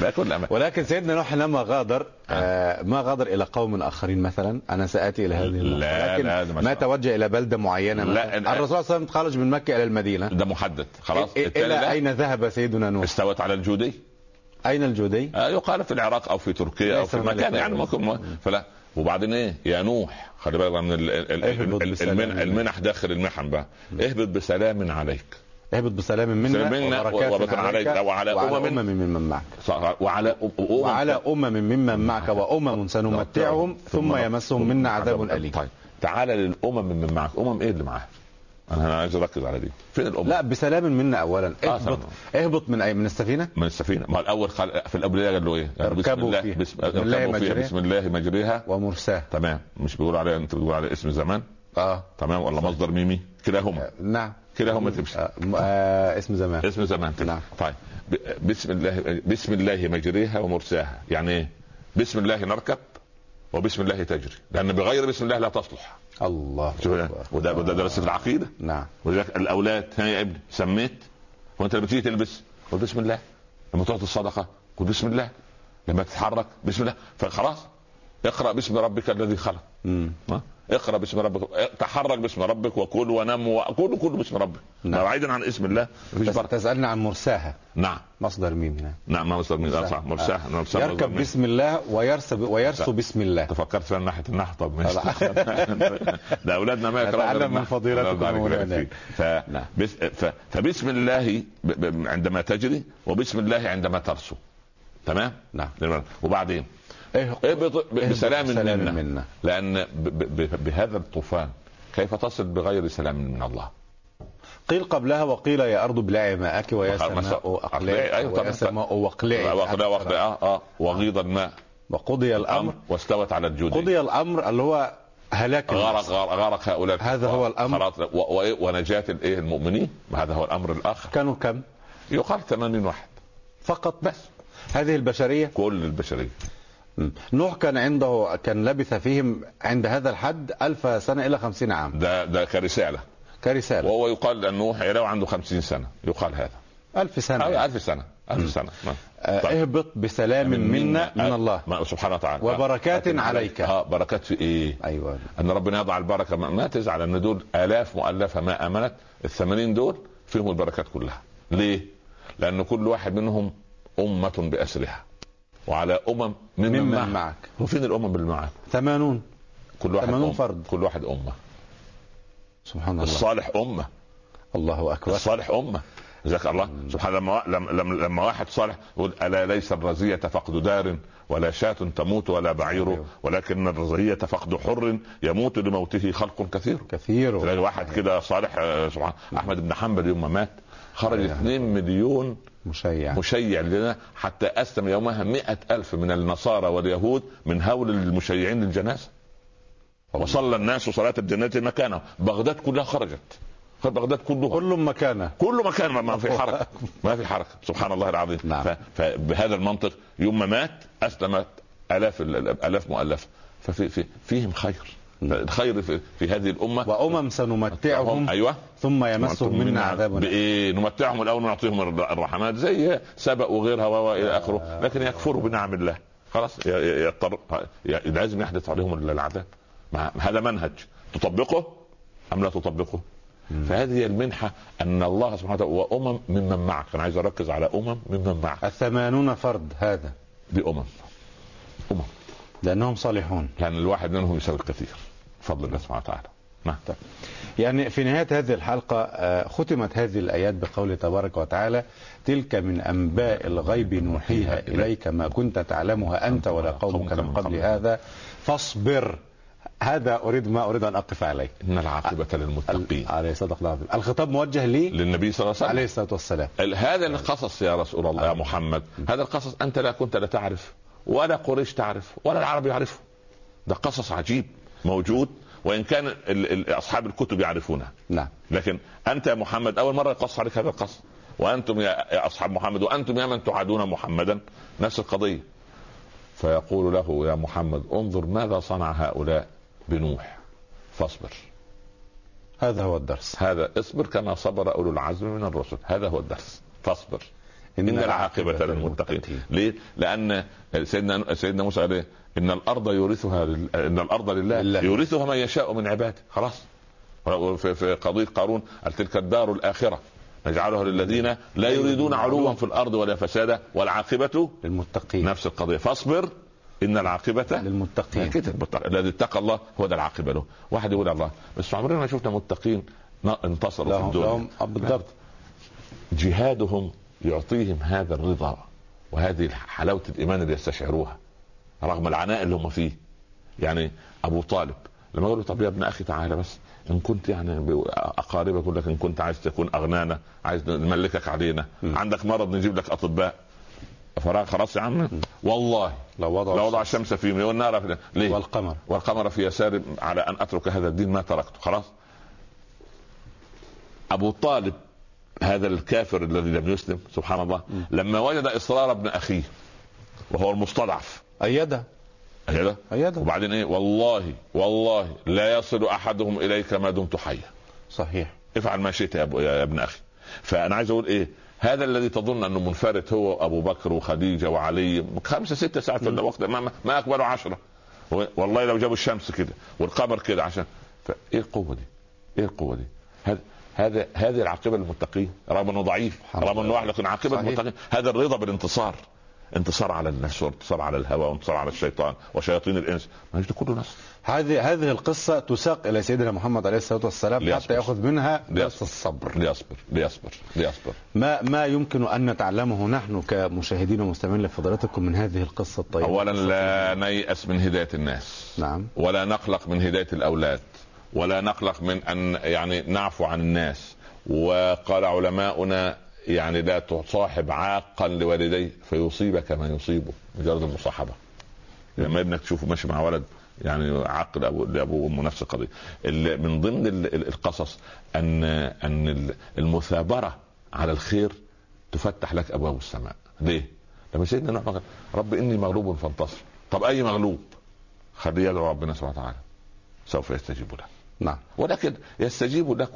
لا. كل الأنبياء.
ولكن سيدنا نوح لما غادر آه. ما غادر إلى قوم آخرين مثلا أنا سأتي إلى هذه.
لا،
لكن
لا، ما.
توجه إلى بلدة معينة
لا،
مثلاً. الرسول صلى الله عليه وسلم خرج من مكة إلى المدينة.
ده محدد خلاص. إلى
أين ذهب سيدنا نوح؟
استوت على الجودي.
أين الجودي؟
آه، يقال في العراق أو في تركيا
أو
في مكان يعني. ممكن فلا. وبعدين إيه؟ يا نوح خلي بالك من ال- ال-
اهبط
ال-
بسلام.
المنح, المنح داخل المحن بقى. اهبط بسلام عليك.
اهبط بسلام منا
منا
وبركات
عليك. وعلى
وعلى
أمم
أمم ممن معك.
صح- وعلى أ- أمم
وعلى أمم ممن معك وأمم سنمتعهم ثم يمسهم منا عذاب أليم.
طيب تعالى للأمم من معك. أمم إيه اللي معاها أنا عايز أركز على دي. فين الامم
لا بسلام منا اولا.
آه،
اهبط.
سلام.
اهبط من اي من السفينة؟
من السفينة. ما الأول خل... في الاوليه قال له إيه؟ له بسم الله
فيها.
بسم,
بسم الله. مجريها.
بسم الله مجريها.
ومرساه
تمام. مش بيقول عليها انت بتقول على اسم زمان؟
آه.
تمام. ولا مصدر ميمي؟ كلاهما.
نعم.
كلاهما تمشي.
آه، آه اسم زمان.
اسم زمان.
نعم.
طيب. ب- بسم الله بسم الله مجريها ومرساها. يعني إيه؟ بسم الله نركب وبسم الله تجري. لأن بغير بسم الله لا تصلح.
الله.
وده وده درس في العقيدة.
نعم.
ولذلك الأولاد ها يا ابني سميت. وانت لما تيجي تلبس قول بسم الله. لما تعطي الصدقة قول بسم الله. لما تتحرك بسم الله. فخلاص اقرأ باسم ربك الذي خلق؟ اقرأ باسم ربك تحرك باسم ربك وكل ونم وكل كل باسم ربك
نعم.
بعيدا عن اسم الله
بس تسألني عن مرساها
نعم
مصدر ميم هنا
نعم مصدر
مرساها.
صح مرساح
آه.
مصدر
يركب. بسم الله ويرسب ويرسو بسم الله
تفكرت من ناحية النحو طب ماشي. [laughs] ده أولادنا ما يقرأوا
نتعلم
غير
من. فضيلتكم. نعم.
فبسم الله. ب... عندما تجري وبسم الله عندما ترسو تمام
نعم
وبعدين اهبط ب- بسلام
بسلام
منا
منا.
لأن. بهذا الطوفان كيف تصل بغير سلام من الله؟
قيل قبلها وقيل يا أرض ابلعي ماءك ويا سماء أقلعي.
أيوة.
ويا سماء واقلعي
وقد آه آه. وغيض الماء.
وقضي الأمر.
واستوت على الجود
قضي الأمر اللي هو هلاك
غرق. غرق, هؤلاء
هذا هو
و... و... ونجاة الايه المؤمنين؟ هذا هو الأمر الآخر.
كانوا كم؟
يقال 80 واحد.
فقط بس. هذه البشرية؟
كل
البشرية. نوح كان عنده كان لبث فيهم عند هذا الحد ألف سنة إلى خمسين عام.
ده ده كرسالة.
كرسالة.
وهو يقال أن نوح لو عنده 50 سنة. يقال هذا.
ألف سنة.
أو 1000 سنة. 1000 سنة. نعم.
آه،
طيب.
اهبط بسلام منا من الله.
ما سبحانه وتعالى.
وبركات
آه،
عليك.
آه بركات في إيه؟
أيوة.
أن ربنا يضع البركة ما, ما تزعل أن دول آلاف مؤلفة ما آمنت ال 80 دول فيهم البركات كلها. ليه؟ لأن كل واحد منهم أمة بأسرها. وعلى أمم ممن,
ممن
معك.
معك.
وفين الأمم اللي معك؟
ثمانون.
كل واحد
80
أم.
فرد.
كل واحد أمة.
سبحان الله.
الصالح أمة.
الله أكبر.
الصالح أمة. جزاك الله. سبحان لما لما واحد صالح يقول ألا ليس الرزية فقد دار ولا شاة تموت ولا بعير
أيوه.
ولكن الرزية فقد حر يموت لموته خلق كثير.
كثير.
تلاقي واحد كده صالح آه، سبحان أحمد بن حنبل يوم ما مات خرج
أيوه.
2 مليون
مشيع.
مشيع لنا حتى أسلم يومها مئة ألف من النصارى واليهود من هول المشيعين للجنازة. وصلى الناس صلاة الجنازة مكانه بغداد كلها خرجت. بغداد كلها.
كل مكانه
كل مكان ما- في حركة. ما في حركة. سبحان الله العظيم.
نعم.
فبهذا المنطق يوم ما مات أسلمت ألاف الالاف مؤلفة. ففي في فيهم خير. الخير في, في هذه الأمة.
وأمم سنمتعهم
أيوه.
ثم يمسهم منا عذاب.
بإيه؟ نمتعهم الأول ونعطيهم الر- الرحمات. زي سبأ وغيرها و إلى آخره. لكن يكفروا بنعم الله. خلاص. يضطر لازم يحدث عليهم العذاب. هذا منهج. تطبقه أم لا تطبقه؟ فهذه هي المنحة أن الله سبحانه وتعالى وأمم ممن معك. أنا عايز أركز على أمم ممن معك.
الثمانون فرد هذا.
دي امم أمم.
لأنهم صالحون.
لأن الواحد منهم يساوي الكثير. بفضل الله سبحانه وتعالى. نعم.
يعني في نهاية هذه الحلقة آه، ختمت هذه الآيات بقوله تبارك وتعالى تلك من أنباء الغيب نوحيها إليك. ما كنت تعلمها أنت ولا قومك من قبل هذا. فاصبر. هذا أريد ما أريد أن أقف عليه.
إن العاقبة للمتقين.
عليه صدق الله العظيم. الخطاب موجه لي
للنبي صلى الله عليه وسلم.
عليه الصلاة والسلام.
ال- هذا القصص يا رسول الله يا محمد. هذا القصص أنت لا كنت لا تعرف ولا قريش تعرف ولا العرب يعرفه ده قصص عجيب. موجود وإن كان أصحاب الكتب يعرفونها
نعم.
لكن أنت يا محمد أول مرة يقص عليك هذا القصص وأنتم يا أصحاب محمد وأنتم يا من تعادون محمدا. نفس القضية. فيقول له يا محمد انظر ماذا صنع هؤلاء بنوح. فاصبر.
هذا هو الدرس.
هذا اصبر كما صبر أولو العزم من الرسل. هذا هو الدرس. فاصبر. إن العاقبة للمتقين. ليه؟ لأن سيدنا سيدنا موسى قال إيه؟ إن الأرض يورثها لل... إن الأرض لله,
لله.
يورثها من يشاء من عباده. خلاص. في, قضية قارون قال تلك الدار الآخرة. نجعلها للذين لا يريدون علوا في الأرض ولا فسادا والعاقبة
للمتقين.
نفس القضية. فاصبر إن العاقبة
للمتقين.
الذي اتقى الله هو ده العاقبة له. واحد يقول الله بس عمرنا ما شفنا متقين انتصروا في الدنيا.
آه، بالضبط.
جهادهم يعطيهم هذا الرضا وهذه حلاوة الإيمان اللي يستشعروها. رغم العناء اللي هم فيه. يعني أبو طالب لما قالوا طب يا ابن أخي تعالى بس إن كنت يعني أقاربك يقول لك إن كنت عايز تكون أغنانا عايز نملكك علينا. عندك مرض نجيب لك أطباء. فراغ خلاص يا عم. والله
لو وضعوا
لو وضع الشمس. في يمين والنار في ليه؟
والقمر.
والقمر في يساري على أن أترك هذا الدين ما تركته. خلاص؟ أبو طالب هذا الكافر الذي لم يسلم سبحان الله لما وجد إصرار ابن أخيه وهو المستضعف
أيده.
أيده؟
أيده.
وبعدين إيه؟ والله والله لا يصل أحدهم إليك ما دمت حيا.
صحيح.
افعل ما شئت يا, أبو يا ابن أخي. فأنا عايز أقول إيه؟ هذا الذي تظن أنه منفرد هو أبو بكر وخديجة وعلي. خمسة ستة ساعات في الوقت ما, ما- اكبروا عشرة. والله لو جابوا الشمس كده والقمر كده عشان فايه القوة دي؟ إيه القوة دي؟ هذا هذا هذه العاقبة للمتقين. رغم إنه ضعيف رغم إنه لكن عاقبة
صحيح.
للمتقين هذا الرضا بالانتصار. انتصار على النفس وانتصار على الهوى وانتصار على الشيطان وشياطين الإنس. ما ده كله نصر
هذه هذه القصة تساق إلى سيدنا محمد عليه الصلاة والسلام
ليصبر.
حتى يأخذ منها درس. الصبر.
ليصبر. ليصبر. ليصبر.
ما ما يمكن أن نتعلمه نحن كمشاهدين ومستمعين لفضيلتكم من هذه القصة الطيبة.
اولا لا نيأس من هداية الناس.
نعم.
ولا نقلق من هداية الأولاد. ولا نقلق من أن يعني نعفو عن الناس. وقال علماؤنا يعني لا تصاحب عاقا لوالديه فيصيبك ما يصيبه مجرد المصاحبة. لما ابنك تشوفه ماشي مع ولد يعني عاق لأبوه وأمه نفس القضية. ال- من ضمن ال- ال- القصص ان أن ال- المثابرة على الخير تفتح لك أبواب السماء. ليه؟ لما سيدنا نوح قال رب إني مغلوب فانتصر. طب أي مغلوب؟ خليه يدعو ربنا سبحانه وتعالى. سوف يستجيب له.
نعم.
ولكن يستجيب لك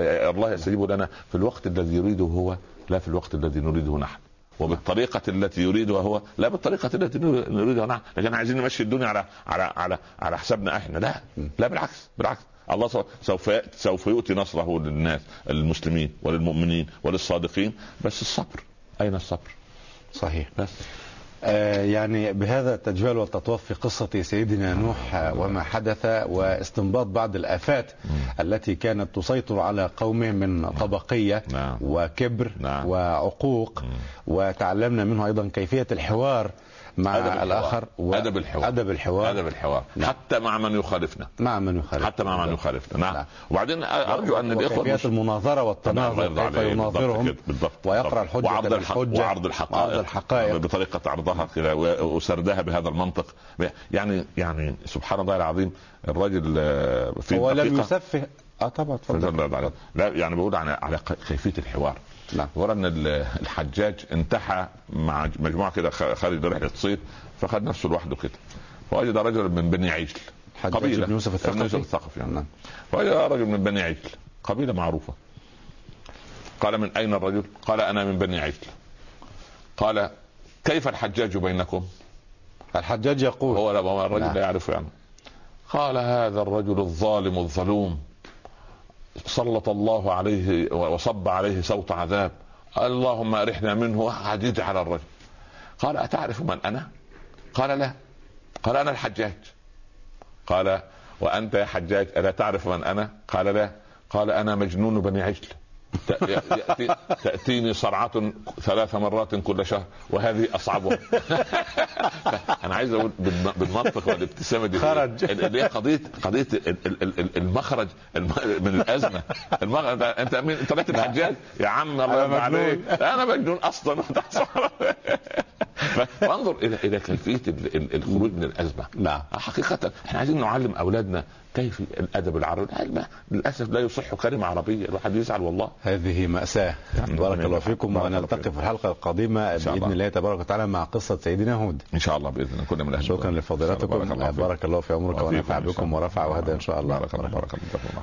آه، الله يستجيب لنا في الوقت الذي يريده هو لا في الوقت الذي نريده نحن. وبالطريقة التي يريدها هو لا بالطريقة التي نريدها نحن. لكن عايزين نمشي الدنيا على على على على حسابنا إحنا. لا. لا بالعكس بالعكس. الله سوف- سوف يؤتي نصره للناس المسلمين وللمؤمنين وللصادقين. بس الصبر. أين الصبر؟
صحيح.
بس.
يعني بهذا التجوال والتطوف في قصة سيدنا نوح آه، وما حدث واستنباط بعض الآفات التي كانت تسيطر على قومه من طبقية
نعم.
وكبر
نعم.
وعقوق وتعلمنا منه أيضا كيفية الحوار مع
أدب الحوار.
الآخر
أدب الحوار.
أدب الحوار.
هذا بالحوار
نعم.
حتى مع من يخالفنا.
مع من يخالف
حتى مع من يخالفنا. نعم,
نعم.
وبعدين أرجو أن الإخوة
وكيفية
المس-
المناظرة
الله
والتناظر كيف يناظرهم
بالضبط.
ويقرأ
بالضبط.
الحجة
وعرض الح-
بالحجة
وعرض الحقائق.
وعرض الحقائق.
بطريقة عرضها و- وسردها بهذا المنطق. يعني يعني سبحان الله العظيم الراجل آه، في
هو لم يسفه آه طبعا اتفضل
لا لا يعني بقول على على كيفيه الحوار
نعم.
ورا إن ال- الحجاج انتحى مع مجموعة كده خارج رحله صيد فخد نفسه لوحده كده فوجد رجلا من بني عجل
حجاج
قبيلة
بن يوسف الثقفي؟
بن يوسف الثقفي يعني.
نعم.
فوجد رجل من بني عجل قبيلة معروفة قال من أين الرجل؟ قال أنا من بني عجل قال كيف الحجاج بينكم؟
الحجاج يقول
هو لا الرجل
نعم.
لا يعرف يعني قال هذا الرجل الظالم الظلوم سلط الله عليه وصب عليه صوت عذاب. اللهم أرحنا منه. يدعي على الرجل. قال أتعرف من أنا؟ قال لا. قال أنا الحجاج. قال وأنت يا حجاج ألا تعرف من أنا؟ قال لا. قال أنا مجنون بني عجل. يأتي تأتيني صرعة ثلاث مرات كل شهر وهذه أصعبها. [laughs] أنا عايز أقول بالم- بالمنطق والابتسامة دي.
خرج. [laughs]
اللي هي قضية قضية ال- ال- ال- ال- المخرج الم- من الأزمة. المخرج أنت- مين؟ أنت الحجاج يا عم الله
أنا
يرضى عليك. أنا مجنون أصلا. [laughs] فانظر إلى إلى كيفية ال- ال- الخروج من الأزمة
نعم
حقيقة إحنا عايزين نعلم أولادنا كيف الأدب العربي للأسف لا يصح كلمة عربية الواحد يزعل والله
هذه مأساة
يعني
بارك الله. فيكم ونلتقي
فيكم.
في الحلقة القادمة
شاء
بإذن
الله.
الله تبارك وتعالى مع قصة سيدنا هود
إن شاء الله بإذن الله كنا من أهل
شكرا. لفضيلتكم
بارك الله فيك.
بارك الله في عمرك ونفع بكم. ورفع وهدى إن شاء الله
بارك الله بارك خير.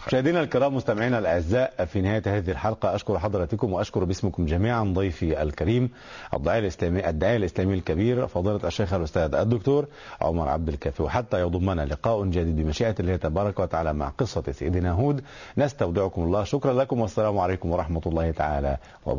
مشاهدينا الكرام مستمعينا الأعزاء في نهاية هذه الحلقة أشكر حضراتكم وأشكر باسمكم جميعا ضيفي الكريم الداعيه الاسلامي الداعيه الإسلامي الكبير فضيلة الشيخ الأستاذ الدكتور عمر عبد الكافي. وحتى يضمنا لقاء جديد بمشيئة الله تبارك وتعالى مع قصة سيدنا هود. نستودعكم الله. شكرا لكم والسلام عليكم ورحمة الله تعالى وبركاته.